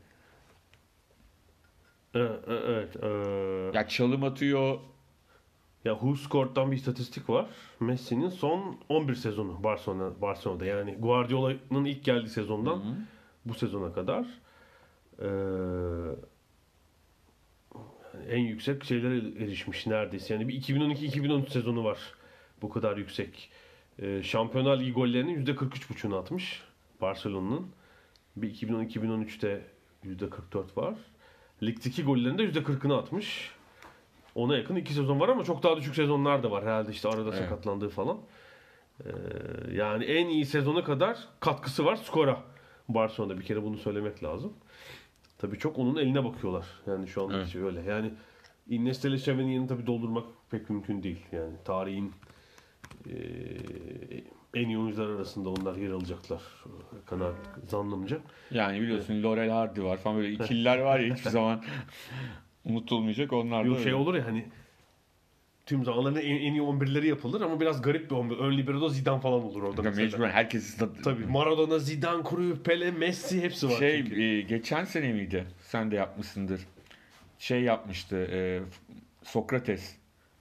Evet. evet, evet. Ya çalım atıyor. Ya Who Scored'dan bir istatistik var. Messi'nin son 11 sezonu Barcelona Barcelona'da. Yani Guardiola'nın ilk geldiği sezondan bu sezona kadar ee, en yüksek şeylere erişmiş neredeyse. Yani bir 2012-2013 sezonu var. Bu kadar yüksek. Ee, Şampiyonlar Ligi gollerinin %43,5'unu atmış Barcelona'nın. Bir 2012-2013'te %44 var. Ligdeki gollerinde %40'ını atmış. Ona yakın iki sezon var ama çok daha düşük sezonlar da var. Herhalde işte arada Evet. sakatlandığı falan. Ee, yani en iyi sezona kadar katkısı var skora. Barcelona'da bir kere bunu söylemek lazım. Tabii çok onun eline bakıyorlar. Yani şu anda Evet. şey öyle. Yani Iniesta ile Xavi'nin yerini tabii doldurmak pek mümkün değil. Yani tarihin eee, en iyi oyuncular arasında onlar yer alacaklar. Kanaat zannımca. Yani biliyorsun Laurel Hardy var falan böyle ikililer var ya hiçbir zaman unutulmayacak. Onlar da Yok şey öyle. olur ya hani tüm zamanların en, en iyi 11'leri yapılır ama biraz garip bir 11. Ön libero'da Zidane falan olur orada Ya mesela. Mecburen herkes Tabii Maradona, Zidane, Cruyff, Pele, Messi hepsi var. şey çünkü. e, geçen sene miydi? Sen de yapmışsındır. Şey yapmıştı e, Sokrates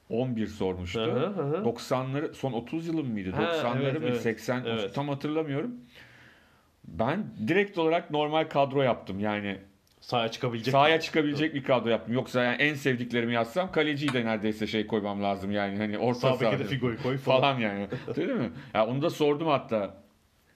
11 sormuştu. Hı hı. 90'ları son 30 yılın mıydı? Ha, 90'ları evet, mı? evet. 80 Evet. tam hatırlamıyorum. Ben direkt olarak normal kadro yaptım. Yani Sahaya çıkabilecek. sahaya çıkabilecek bir kadro yaptım. Yoksa yani en sevdiklerimi yazsam kaleciyi de neredeyse şey koymam lazım yani hani orta Sağ de sahada Figo'yu koy falan. falan yani. Değil mi? Ya onu da sordum hatta.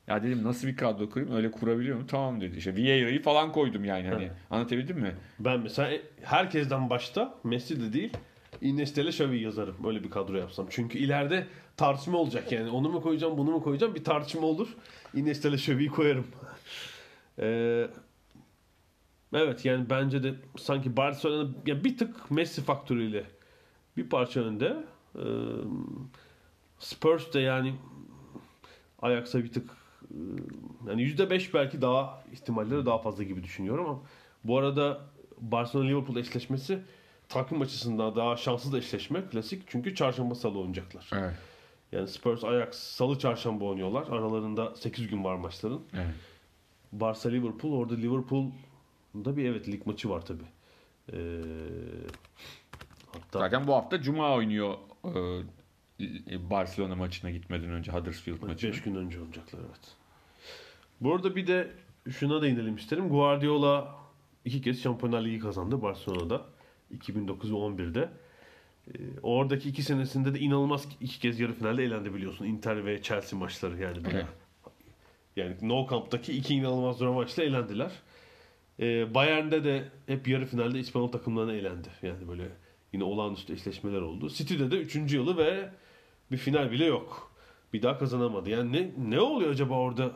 Ya dedim nasıl bir kadro kurayım? Öyle kurabiliyor muyum? Tamam dedi. İşte Vieira'yı falan koydum yani hani. Anlatabildim mi? Ben mesela herkesten başta Messi de değil Iniesta Xavi'yi yazarım. Böyle bir kadro yapsam. Çünkü ileride tartışma olacak yani. Onu mu koyacağım, bunu mu koyacağım? Bir tartışma olur. Iniesta Xavi'yi koyarım. Ee, evet yani bence de sanki Barcelona ya bir tık Messi faktörüyle bir parça önde. Ee, Spurs de yani Ajax'a bir tık e, yani %5 belki daha ihtimalleri daha fazla gibi düşünüyorum ama bu arada Barcelona Liverpool eşleşmesi takvim açısından daha şanslı da eşleşme klasik çünkü çarşamba salı oynayacaklar. Evet. Yani Spurs Ajax salı çarşamba oynuyorlar. Aralarında 8 gün var maçların. evet. Barça Liverpool orada Liverpool'da bir evet lig maçı var tabi. Ee, hatta Zaten bu hafta Cuma oynuyor e, Barcelona maçına gitmeden önce Huddersfield maçına. 5 gün önce oynayacaklar evet. Bu arada bir de şuna değinelim isterim. Guardiola iki kez Şampiyonlar Ligi kazandı Barcelona'da. 2009 ve 11'de. Ee, oradaki iki senesinde de inanılmaz iki kez yarı finalde elendi biliyorsun. Inter ve Chelsea maçları yani. Evet. Yani No Camp'taki iki inanılmaz zor maçla elendiler. Ee, Bayern'de de hep yarı finalde İspanyol takımlarına elendi. Yani böyle yine olağanüstü eşleşmeler oldu. City'de de 3. yılı ve bir final bile yok. Bir daha kazanamadı. Yani ne ne oluyor acaba orada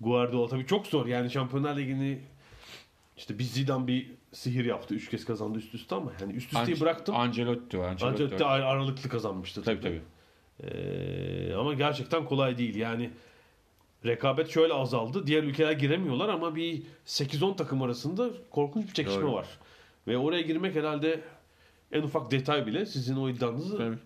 Guardiola? Tabii çok zor. Yani Şampiyonlar Ligi'ni işte bir Zidane bir sihir yaptı. Üç kez kazandı üst üste ama yani üst üsteyi Anc- bıraktım. Ancelotti var. Ancelotti ar- aralıklı kazanmıştı. Tabii tabii. Ee, ama gerçekten kolay değil. Yani rekabet şöyle azaldı. Diğer ülkeler giremiyorlar ama bir 8-10 takım arasında korkunç bir çekişme Doğru. var. Ve oraya girmek herhalde en ufak detay bile sizin o iddianızı Tabii.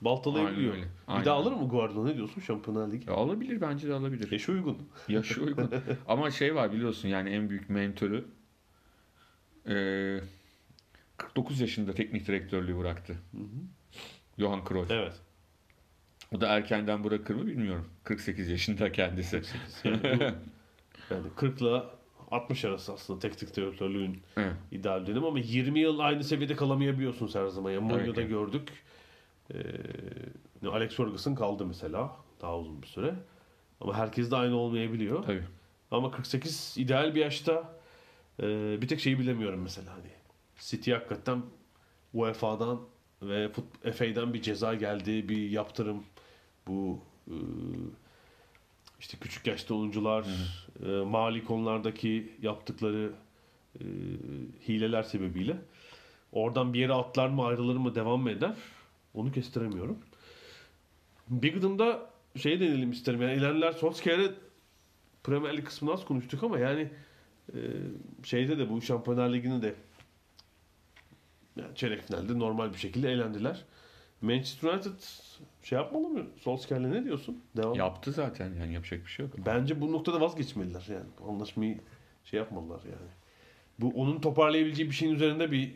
baltalayabiliyor. Aynen öyle. Bir Aynen daha alır mü Guardiola ne diyorsun Şampiyonlar Ligi? Ya alabilir bence de alabilir. Yaşı uygun. Yaşı uygun. Ama şey var biliyorsun yani en büyük mentörü eee 49 yaşında teknik direktörlüğü bıraktı. Johan Cruyff. Evet. O da erkenden bırakır mı bilmiyorum. 48 yaşında kendisi. Yani, bu- yani 40 ile 60 arası aslında teknik direktörlüğün Evet. ideal dönem ama 20 yıl aynı seviyede kalamayabiliyorsun her zaman. Yani Mourinho'da Evet. gördük. Ee, Alex Ferguson kaldı mesela daha uzun bir süre. Ama herkes de aynı olmayabiliyor. Tabii. Ama 48 ideal bir yaşta e, bir tek şeyi bilemiyorum mesela hani City hakikaten UEFA'dan ve FA'dan bir ceza geldi, bir yaptırım bu e, işte küçük yaşta oyuncular e, mali konulardaki yaptıkları e, hileler sebebiyle oradan bir yere atlar mı ayrılır mı devam mı eder onu kestiremiyorum. Bigden'da şey deneyelim isterim yani ilerler Solskjaer'e Premier Lig kısmını az konuştuk ama yani e, şeyde de bu Şampiyonlar Ligi'ni de yani çeyrek finalde normal bir şekilde eğlendiler. Manchester United şey yapmalı mı? Solskjaer'le ne diyorsun? Devam. Yaptı zaten yani yapacak bir şey yok. Bence bu noktada vazgeçmeliler yani. Anlaşmayı şey yapmalılar yani. Bu onun toparlayabileceği bir şeyin üzerinde bir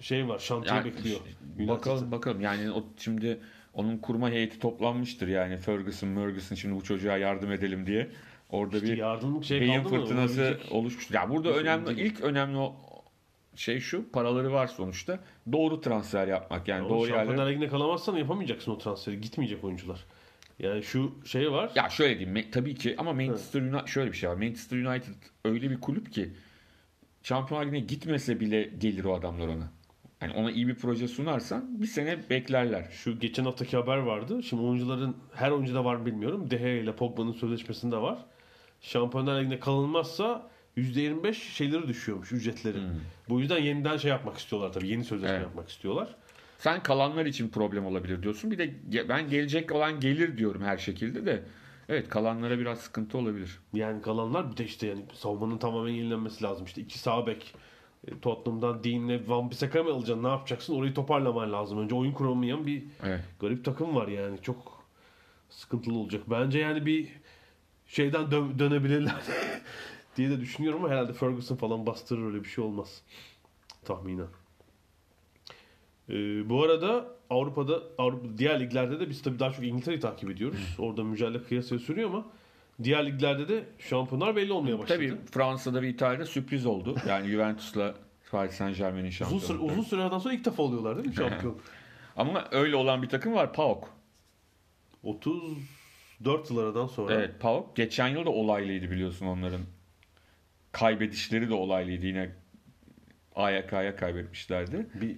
şey var. Şantiye Yani bekliyor. ş- bakalım bakalım yani o şimdi onun kurma heyeti toplanmıştır yani Ferguson, Ferguson şimdi bu çocuğa yardım edelim diye. Orada İşte bir yardımlık şey beyin fırtınası oluşmuştur. Ya burada Nasıl önemli ilk önemli şey şu paraları var sonuçta. Doğru transfer yapmak yani Ama doğru Şampiyonlar yerlere. Ligi'nde kalamazsan yapamayacaksın o transferi. Gitmeyecek oyuncular. Yani şu şey var. Ya şöyle diyeyim tabii ki ama Manchester United şöyle bir şey var. Manchester United öyle bir kulüp ki Şampiyonlar Ligi'ne gitmese bile gelir o adamlar ona. Yani ona iyi bir proje sunarsan bir sene beklerler. Şu geçen haftaki haber vardı. Şimdi oyuncuların her oyuncuda var mı bilmiyorum. De Gea ile Pogba'nın sözleşmesinde var. Şampiyonlar Ligi'nde kalınmazsa %25 şeyleri düşüyormuş ücretleri. Bu yüzden yeniden şey yapmak istiyorlar tabii. Yeni sözleşme Evet. yapmak istiyorlar. Sen kalanlar için problem olabilir diyorsun. Bir de ben gelecek olan gelir diyorum her şekilde de. Evet kalanlara biraz sıkıntı olabilir. Yani kalanlar bir de işte yani savunmanın tamamen yenilenmesi lazım. İşte iki sağ bek e, Tottenham'dan Dean'le Van Bissaka mı alacaksın? Ne yapacaksın? Orayı toparlaman lazım. Önce oyun kuramayan bir Evet. garip takım var yani. Çok sıkıntılı olacak. Bence yani bir şeyden dö- dönebilirler diye de düşünüyorum ama herhalde Ferguson falan bastırır öyle bir şey olmaz. Tahminen. Ee, bu arada Avrupa'da Avrupa diğer liglerde de biz tabii daha çok İngiltere'yi takip ediyoruz. Orada mücadele kıyasaya sürüyor ama diğer liglerde de şampiyonlar belli olmaya başladı. Tabii Fransa'da ve İtalya'da sürpriz oldu. Yani Juventus'la Paris Saint Germain'in Uzun, şampiyonu. süre, uzun sürelerden sonra ilk defa oluyorlar değil mi şampiyon? Ama öyle olan bir takım var PAOK. 34 yıl aradan sonra. Evet PAOK. Geçen yıl da olaylıydı biliyorsun onların. Kaybedişleri de olaylıydı. Yine AYK'ya kaybetmişlerdi. Bir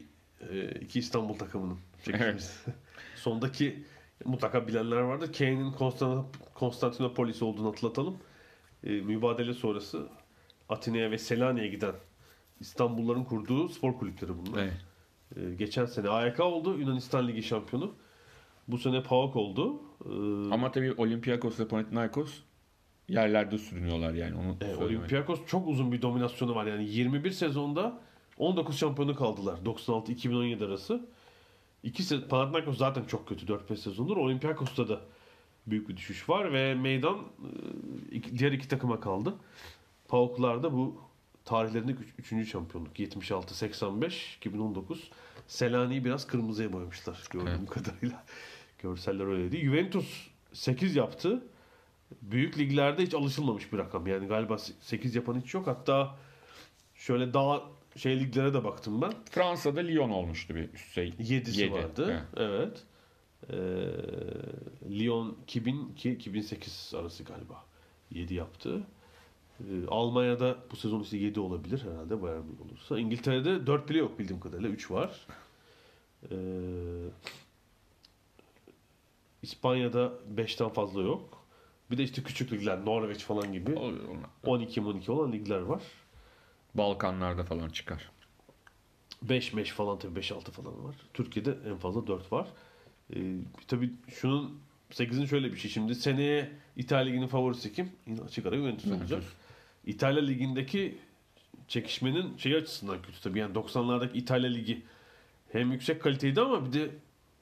e, iki İstanbul takımının Evet. çekişimiz. Sondaki mutlaka bilenler vardır. Kane'in Konstan- Konstantinopolis olduğunu hatırlatalım. E, mübadele sonrası Atina'ya ve Selanik'e giden İstanbulluların kurduğu spor kulüpleri bunlar. Evet. E, geçen sene AYK oldu. Yunanistan Ligi şampiyonu. Bu sene PAOK oldu. E, Ama tabii Olympiakos ve Panathinaikos yerlerde sürünüyorlar yani. Onu E, söylemek. Olympiakos çok uzun bir dominasyonu var. Yani 21 sezonda 19 şampiyonu kaldılar. 96-2017 arası. İki se- Panathinaikos zaten çok kötü 4-5 sezondur. Olympiakos'ta da büyük bir düşüş var ve meydan e, diğer iki takıma kaldı. PAOK'larda bu tarihlerinde 3. şampiyonluk. 76-85, 2019. Selanik'i biraz kırmızıya boyamışlar gördüğüm kadarıyla. Görseller öyleydi. Juventus 8 yaptı. Büyük liglerde hiç alışılmamış bir rakam. Yani galiba 8 yapan hiç yok. Hatta şöyle daha şey liglere de baktım ben. Fransa'da Lyon olmuştu bir üst şey. 7'si Yedi, vardı. evet. Evet. Ee, Lyon 2002-2008 arası galiba 7 yaptı. Ee, Almanya'da bu sezon işte 7 olabilir herhalde Bayern Münih olursa. İngiltere'de 4 bile yok bildiğim kadarıyla 3 var. Ee, İspanya'da 5'ten fazla yok. Bir de işte küçük ligler Norveç falan gibi Oluyor onlar. 12-12 olan ligler var. Balkanlarda falan çıkar. 5 meş falan tabii 5-6 falan var. Türkiye'de en fazla 4 var. Ee, tabii şunun 8'in şöyle bir şey. Şimdi seneye İtalya Ligi'nin favorisi kim? Yine açık ara Juventus olacak. İtalya Ligi'ndeki çekişmenin şey açısından kötü tabii. Yani 90'lardaki İtalya Ligi hem yüksek kaliteydi ama bir de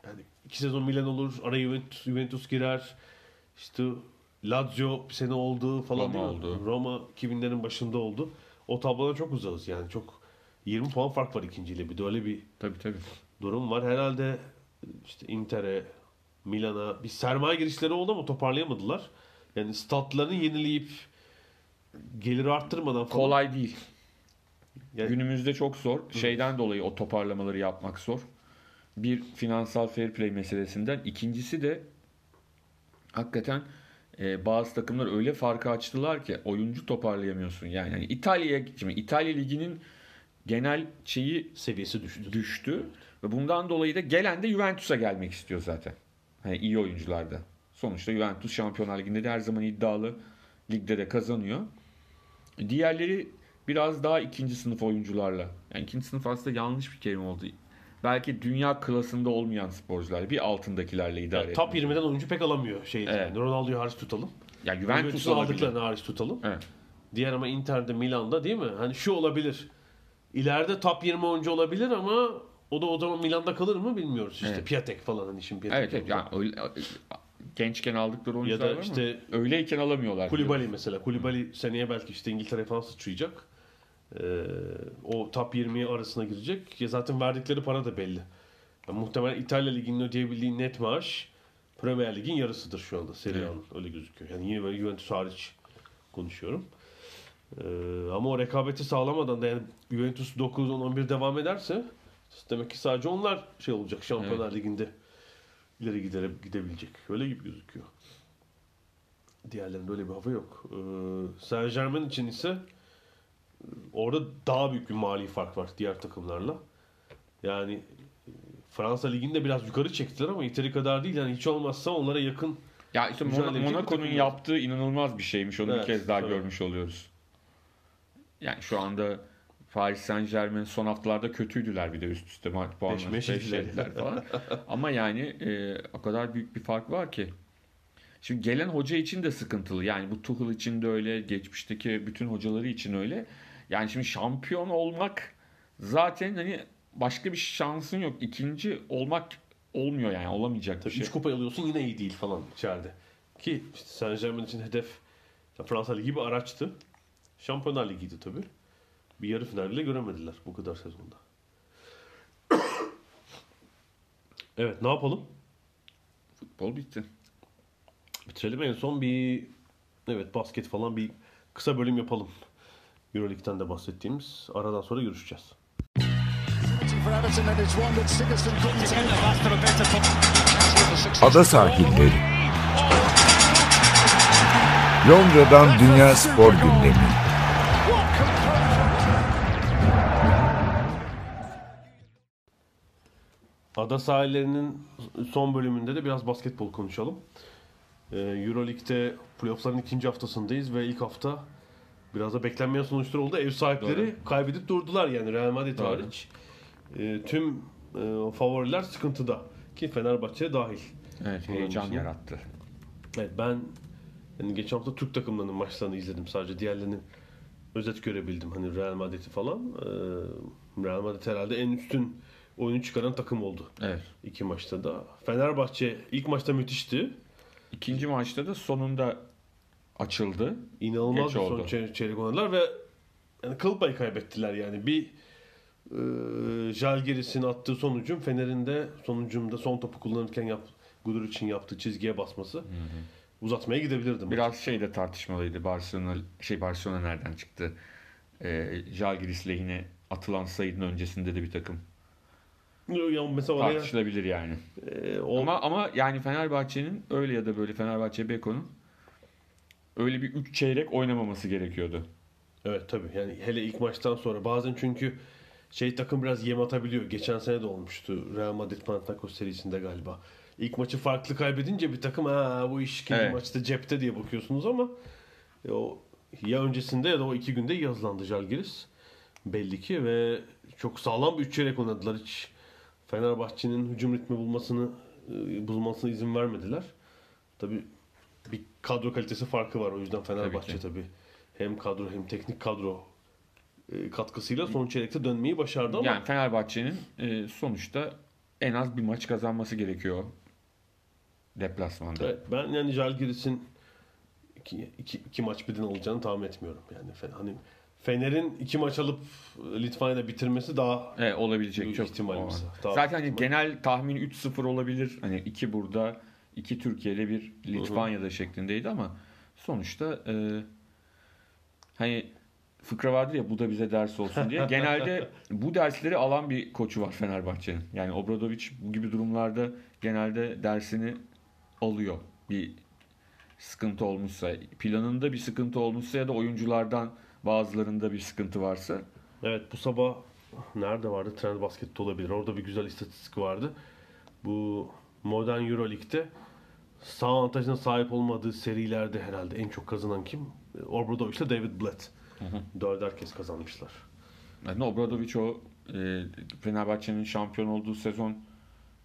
yani iki sezon Milan olur, araya Juventus, Juventus girer. İşte Lazio bir sene oldu falan Roma değil mi? oldu. Roma 2000'lerin başında oldu. O tablodan çok uzağız yani çok 20 puan fark var ikinciyle bir de öyle bir Tabii tabii. durum var. Herhalde işte Inter'e, Milan'a bir sermaye girişleri oldu ama toparlayamadılar. Yani statlarını yenileyip gelir arttırmadan falan. Kolay değil. Yani- Günümüzde çok zor. Şeyden dolayı o toparlamaları yapmak zor. Bir finansal fair play meselesinden. İkincisi de hakikaten e, bazı takımlar öyle farkı açtılar ki oyuncu toparlayamıyorsun. Yani, yani İtalya'ya şimdi İtalya liginin genel şeyi seviyesi düştü. düştü ve bundan dolayı da gelen de Juventus'a gelmek istiyor zaten. Hani iyi oyuncularda. Sonuçta Juventus Şampiyonlar Ligi'nde de her zaman iddialı. Ligde de kazanıyor. Diğerleri biraz daha ikinci sınıf oyuncularla. Yani ikinci sınıf aslında yanlış bir kelime oldu. Belki dünya klasında olmayan sporcular bir altındakilerle idare Yani top etmek. 20'den oyuncu pek alamıyor şey. Evet. Yani Ronaldo'yu hariç tutalım. Ya Juventus aldıklarını hariç tutalım. Evet. Diğer ama Inter'de, Milan'da değil mi? Hani şu olabilir. İleride top 20 oyuncu olabilir ama o da o zaman Milan'da kalır mı bilmiyoruz. İşte Evet. Piatek falan hani şimdi Piatek. Evet, evet. Yani öyle, gençken aldıkları oyuncular Ya da var işte ama öyleyken alamıyorlar. Kulibali mesela. Kulibali seneye belki işte İngiltere falan sıçrayacak. Ee, o top 20 arasına girecek. Ya zaten verdikleri para da belli. Yani muhtemelen İtalya Ligi'nin ödeyebildiği net maaş Premier Lig'in yarısıdır şu anda Serie A'nın. Öyle gözüküyor. Yani yine böyle Juventus hariç konuşuyorum. Ee, ama o rekabeti sağlamadan da yani Juventus 9 10 11 devam ederse demek ki sadece onlar şey olacak Şampiyonlar Ligi'nde ileri gidere, gidebilecek. Öyle gibi gözüküyor. Diğerlerinde öyle bir hava yok. Ee, Saint Germain için ise orada daha büyük bir mali fark var diğer takımlarla. Yani e, Fransa Ligi'nde biraz yukarı çektiler ama yeteri kadar değil. Yani hiç olmazsa onlara yakın Ya işte Mon- Monaco'nun yaptığı inanılmaz bir şeymiş. Onu Evet, bir kez daha evet. görmüş oluyoruz. Yani şu anda Paris Saint Germain son haftalarda kötüydüler bir de üst üste maç puanları falan. Ama yani e, o kadar büyük bir fark var ki. Şimdi gelen hoca için de sıkıntılı. Yani bu Tuchel için de öyle, geçmişteki bütün hocaları için öyle. Yani şimdi şampiyon olmak zaten hani başka bir şansın yok. İkinci olmak olmuyor yani olamayacak bir Tabii şey. üç kupa alıyorsun yine iyi değil falan içeride. Ki işte Saint Germain için hedef Fransa Ligi bir araçtı. Şampiyonlar Ligi'ydi tabii. Bir yarı final bile göremediler bu kadar sezonda. evet ne yapalım? Futbol bitti. Bitirelim en son bir evet basket falan bir kısa bölüm yapalım. Euroleague'den de bahsettiğimiz aradan sonra görüşeceğiz. Ada sahilleri. Londra'dan Dünya Spor Gündemi. Ada sahillerinin son bölümünde de biraz basketbol konuşalım. Ee, Euroleague'de playoff'ların ikinci haftasındayız ve ilk hafta biraz da beklenmeyen sonuçlar oldu. Ev sahipleri kaybedip durdular yani Real Madrid Doğru. hariç. Ee, tüm e, favoriler sıkıntıda. Ki Fenerbahçe dahil. Evet, heyecan için. yarattı. Evet ben yani geçen hafta Türk takımlarının maçlarını izledim. Sadece diğerlerini özet görebildim. Hani Real Madrid'i falan. Ee, Real Madrid herhalde en üstün oyunu çıkaran takım oldu. Evet. İki maçta da. Fenerbahçe ilk maçta müthişti. İkinci maçta da sonunda açıldı. İnanılmaz Geç bir son oldu. çey- çeyrek oynadılar ve yani kıl payı kaybettiler yani. Bir e, Jalgiris'in attığı sonucum Fener'in de sonucumda son topu kullanırken yap, Gudur için yaptığı çizgiye basması. uzatmaya gidebilirdi. maç. Biraz şey de tartışmalıydı. Barcelona şey Barcelona nereden çıktı? Ee, Jalgiris lehine atılan sayının öncesinde de bir takım Ya mesela tartışılabilir yani. e, o, Ama ama yani Fenerbahçe'nin öyle ya da böyle Fenerbahçe Beko'nun öyle bir 3 çeyrek oynamaması gerekiyordu. Evet tabii yani hele ilk maçtan sonra bazen çünkü şey takım biraz yem atabiliyor. Geçen sene de olmuştu Real Madrid Panathinaikos serisinde galiba. İlk maçı farklı kaybedince bir takım ha bu iş ikinci Evet. maçta cepte diye bakıyorsunuz ama e, o ya öncesinde ya da o iki günde iyi hazırlandı Jalgiris. Belli ki ve çok sağlam bir üç çeyrek oynadılar. Hiç Fenerbahçe'nin hücum ritmi bulmasını e, bulmasına izin vermediler. Tabii bir kadro kalitesi farkı var. O yüzden Fenerbahçe Tabii tabii, hem kadro hem teknik kadro e, katkısıyla son çeyrekte dönmeyi başardı ama Yani Fenerbahçe'nin e, sonuçta en az bir maç kazanması gerekiyor deplasmanda. Evet, ben yani Jalgiris'in iki, iki, iki maç birden alacağını tahmin etmiyorum. Yani hani Fener'in iki maç alıp Litvanya'da bitirmesi daha Evet, olabilecek çok. ihtimalimiz. Zaten ihtimal. genel tahmin 3-0 olabilir. Hani iki burada, iki Türkiye'de bir Litvanya'da şeklindeydi ama sonuçta e, hani fıkra vardır ya bu da bize ders olsun diye. Genelde bu dersleri alan bir koçu var Fenerbahçe'nin. Yani Obradovic bu gibi durumlarda genelde dersini alıyor. Bir sıkıntı olmuşsa, planında bir sıkıntı olmuşsa ya da oyunculardan bazılarında bir sıkıntı varsa Evet bu sabah nerede vardı? Trend Basket'te olabilir. Orada bir güzel istatistik vardı. Bu modern Euroleague'de sağ avantajına sahip olmadığı serilerde herhalde en çok kazanan kim? Obradovic ile David Blatt. Dörder kez kazanmışlar. Yani Obradovic o e, Fenerbahçe'nin şampiyon olduğu sezon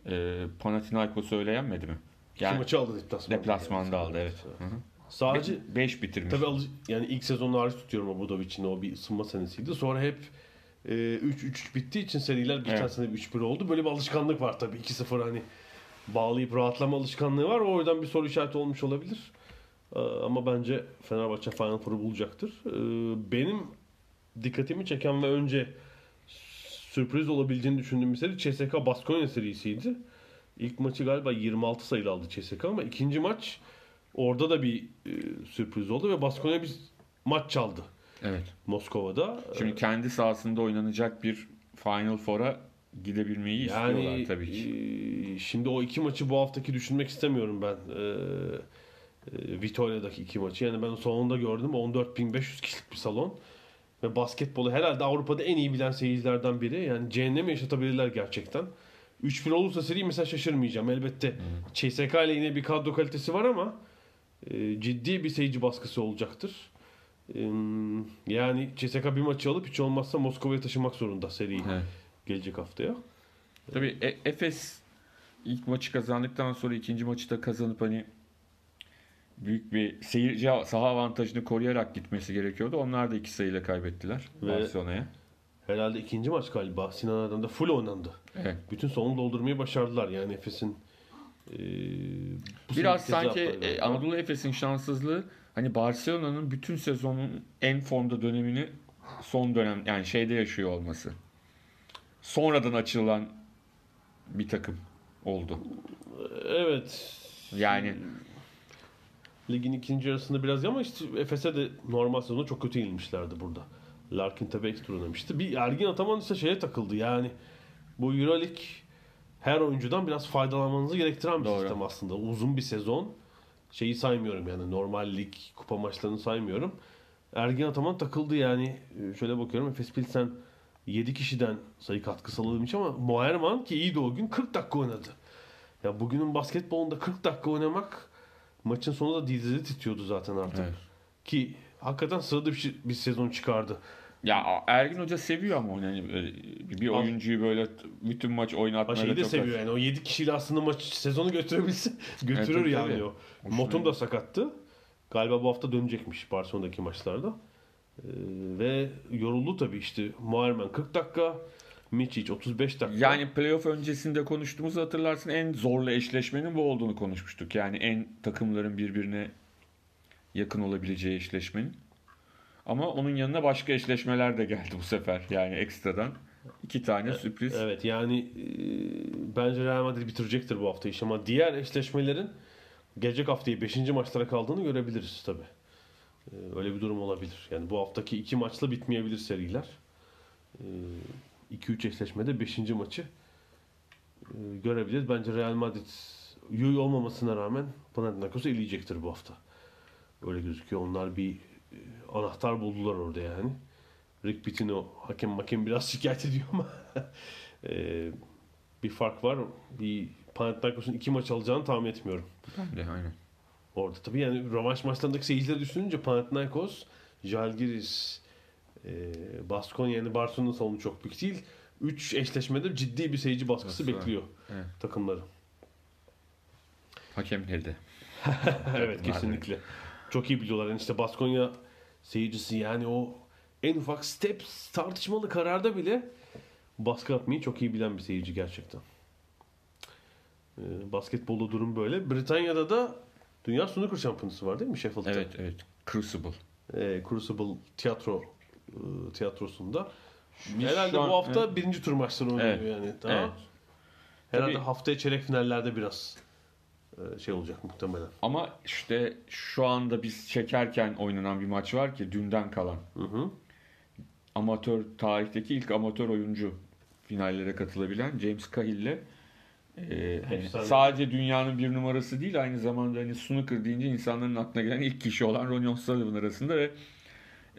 e, Panathinaikos'u öyle yenmedi mi? İki Yani maçı aldı deplasmanda. deplasmanda aldı evet. Hı hı. Sadece 5 bitirmiş. Tabii alı- yani ilk sezonu hariç tutuyorum Obradovic'in o bir ısınma senesiydi. Sonra hep e, 3-3 bittiği için seriler geçen Evet. sene 3-1 oldu. Böyle bir alışkanlık var tabii. 2-0 hani bağlayıp rahatlama alışkanlığı var. O yüzden bir soru işareti olmuş olabilir. E, Ama bence Fenerbahçe Final Four'u bulacaktır. E, Benim dikkatimi çeken ve önce sürpriz olabileceğini düşündüğüm bir seri CSKA Baskonya serisiydi. İlk maçı galiba 26 sayılı aldı CSKA ama ikinci maç orada da bir e, sürpriz oldu ve Baskonya bir maç çaldı Evet. Moskova'da. Şimdi kendi sahasında oynanacak bir Final Four'a gidebilmeyi istiyorlar yani tabii ki. e, şimdi o iki maçı bu haftaki düşünmek istemiyorum ben. E, e, Vitoria'daki iki maçı. Yani ben salonda gördüm 14.500 kişilik bir salon. Ve basketbolu herhalde Avrupa'da en iyi bilen seyircilerden biri. Yani cehennemi yaşatabilirler gerçekten. 3-1 olursa seri mesela şaşırmayacağım. Elbette CSK ile yine bir kadro kalitesi var ama e, ciddi bir seyirci baskısı olacaktır. E, yani CSK bir maçı alıp hiç olmazsa Moskova'ya taşımak zorunda seriyi Evet. Gelecek haftaya. Tabii E- Efes ilk maçı kazandıktan sonra ikinci maçı da kazanıp hani büyük bir seyirci saha avantajını koruyarak gitmesi gerekiyordu. Onlar da iki sayıyla kaybettiler Ve- Barcelona'ya. Herhalde ikinci maç galiba Sinan Adam'da full oynandı. Evet. Bütün salonu doldurmayı başardılar yani Efes'in e, Biraz sanki e. Anadolu Efes'in şanssızlığı hani Barcelona'nın bütün sezonun en formda dönemini son dönem yani şeyde yaşıyor olması. Sonradan açılan bir takım oldu. Evet. Yani Ligin ikinci yarısında biraz ama işte Efes'e de normal sezonda çok kötü yenilmişlerdi burada. Larkin tabii ekstra oynamıştı. Bir Ergin Ataman ise şeye takıldı yani bu Euroleague her oyuncudan biraz faydalanmanızı gerektiren bir Doğru. sistem aslında. Uzun bir sezon. Şeyi saymıyorum yani normal lig kupa maçlarını saymıyorum. Ergin Ataman takıldı yani. Şöyle bakıyorum Efes Pilsen 7 kişiden sayı katkısı alabilmiş ama Moerman ki iyiydi o gün 40 dakika oynadı. Ya bugünün basketbolunda 40 dakika oynamak maçın sonunda da dizleri titriyordu zaten artık. Evet. Ki hakikaten sırada bir, şey- bir sezon çıkardı. ya Ergin Hoca seviyor ama yani böyle bir oyuncuyu böyle bütün maç oynatmayı şeyi de çok seviyor yani o 7 kişiyle aslında maç sezonu götürebilse götürür tabii, yani tabii. o. Hoşuna Motum da sakattı. Galiba bu hafta dönecekmiş Barcelona'daki maçlarda. Ee, ve yoruldu tabii işte. Muharmen 40 dakika, Miçic 35 dakika. Yani playoff öncesinde konuştuğumuzu hatırlarsın en zorlu eşleşmenin bu olduğunu konuşmuştuk. Yani en takımların birbirine yakın olabileceği eşleşmenin. Ama onun yanına başka eşleşmeler de geldi bu sefer. Yani ekstradan iki tane sürpriz. Evet yani e, bence Real Madrid bitirecektir bu hafta iş ama diğer eşleşmelerin gelecek haftayı 5. maçlara kaldığını görebiliriz tabi. Öyle bir durum olabilir. Yani bu haftaki iki maçla bitmeyebilir seriler. 2-3 eşleşmede 5. maçı e, görebiliriz. Bence Real Madrid iyi olmamasına rağmen Panathinaikos'u eleyecektir bu hafta. Öyle gözüküyor. Onlar bir e, anahtar buldular orada yani. Rick Pitino hakem hakem biraz şikayet ediyor ama e, bir fark var. Bir Panathinaikos'un iki maç alacağını tahmin etmiyorum. Ben de aynen. Orada tabii yani rövanş maçlarındaki seyircileri düşününce Panathinaikos, Jalgiris, e, Baskonya yani Barcelona'nın salonu çok büyük değil. 3 eşleşmede ciddi bir seyirci baskısı var. bekliyor Evet. takımları. Hakemleri de. evet kesinlikle. Çok iyi biliyorlar. Yani işte Baskonya seyircisi yani o en ufak step tartışmalı kararda bile baskı atmayı çok iyi bilen bir seyirci gerçekten. Ee, basketbolda durum böyle. Britanya'da da Dünya Snooker Şampiyonası var değil mi Sheffield'da? Evet evet. Crucible. Ee, Crucible tiyatro e, tiyatrosunda. Biz Herhalde an- bu hafta evet. birinci tur maçları oynanıyor Evet. yani. Tamam. Evet. Herhalde Tabii- haftaya çeyrek finallerde biraz e, şey olacak muhtemelen. Ama işte şu anda biz çekerken oynanan bir maç var ki dünden kalan. Hı hı. Amatör tarihteki ilk amatör oyuncu finallere katılabilen James Cahill'le e, hani sadece dünyanın bir numarası değil aynı zamanda hani snooker deyince insanların aklına gelen ilk kişi olan Ronnie O'Sullivan arasında ve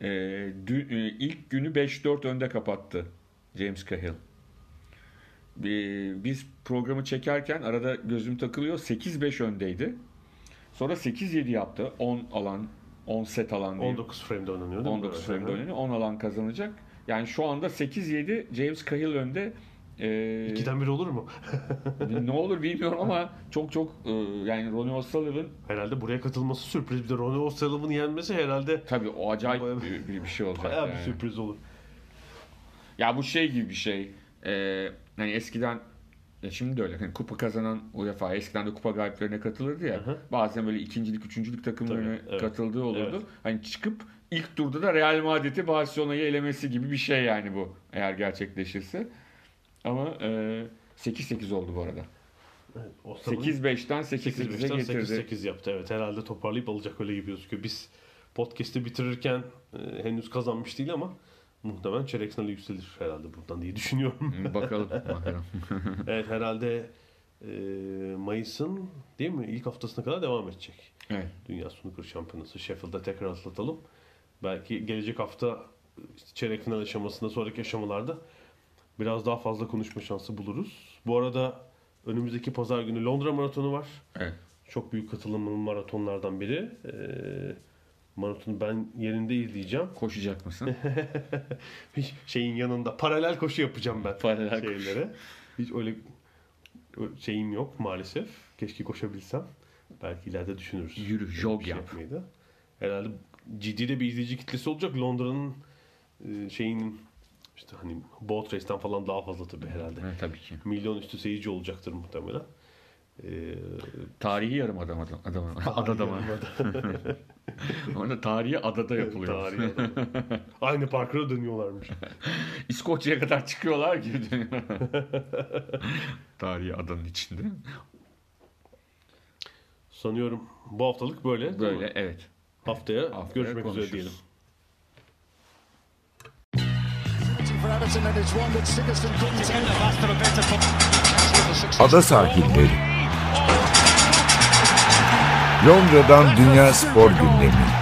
e, dü- e, ilk günü 5-4 önde kapattı James Cahill. Bi- Biz programı çekerken arada gözüm takılıyor 8-5 öndeydi. Sonra 8-7 yaptı. 10 alan 10 set alan diye. 19 frame'de oynanıyor değil mi? 19 Hı frame'de oynanıyor. 10 alan kazanacak. Yani şu anda 8-7 James Cahill önde. Ee, İkiden biri olur mu? ne olur bilmiyorum ama çok çok e, yani Ronnie O'Sullivan Herhalde buraya katılması sürpriz. Bir de Ronnie O'Sullivan'ı yenmesi herhalde tabii o acayip bir, bir, bir şey olacak. bayağı bir yani. sürpriz olur. Ya bu şey gibi bir şey. Ee, yani eskiden ya şimdi de öyle. Hani kupa kazanan UEFA eskiden de kupa galiplerine katılırdı ya. Hı hı. Bazen böyle ikincilik, üçüncülük takımlarına Tabii, evet. katıldığı olurdu. Evet. Hani çıkıp ilk turda da Real Madrid'i Barcelona'yı elemesi gibi bir şey yani bu eğer gerçekleşirse. Ama e, 8-8 oldu bu arada. Evet, O'Sullivan 8-5'ten 8-8'e 8-5'ten getirdi. 8-8 yaptı. Evet herhalde toparlayıp alacak öyle gibi gözüküyor. Biz podcast'i bitirirken e, henüz kazanmış değil ama muhtemelen çeyrek finale yükselir herhalde buradan diye düşünüyorum. Hı, bakalım bakalım. evet herhalde e, Mayıs'ın değil mi ilk haftasına kadar devam edecek. Evet. Dünya Snooker Şampiyonası Sheffield'da tekrar atlatalım. Belki gelecek hafta işte çeyrek final aşamasında sonraki aşamalarda biraz daha fazla konuşma şansı buluruz. Bu arada önümüzdeki pazar günü Londra Maratonu var. Evet. Çok büyük katılımlı maratonlardan biri. Ee, maratonu ben yerinde izleyeceğim. Koşacak mısın? Şeyin yanında paralel koşu yapacağım ben. Paralel koşu. şeylere. Hiç öyle şeyim yok maalesef. Keşke koşabilsem. Belki ileride düşünürüz. Yürü, jog şey yap. yapmayı da. Herhalde ciddi de bir izleyici kitlesi olacak. Londra'nın e, şeyin işte hani boat race'ten falan daha fazla tabii herhalde. Evet, tabii ki. Milyon üstü seyirci olacaktır muhtemelen. Ee, Tarihi yarım adam adam. adam adada mı? Orada tarihi adada yapılıyor. Tarihi adam. Aynı parkura dönüyorlarmış. İskoçya'ya kadar çıkıyorlar gibi dönüyor. tarihi adanın içinde. Sanıyorum bu haftalık böyle. Böyle evet. Haftaya, Haftaya görüşmek üzere konuşuruz. diyelim. Ada sahilleri. Londra'dan Dünya Spor Gündemi.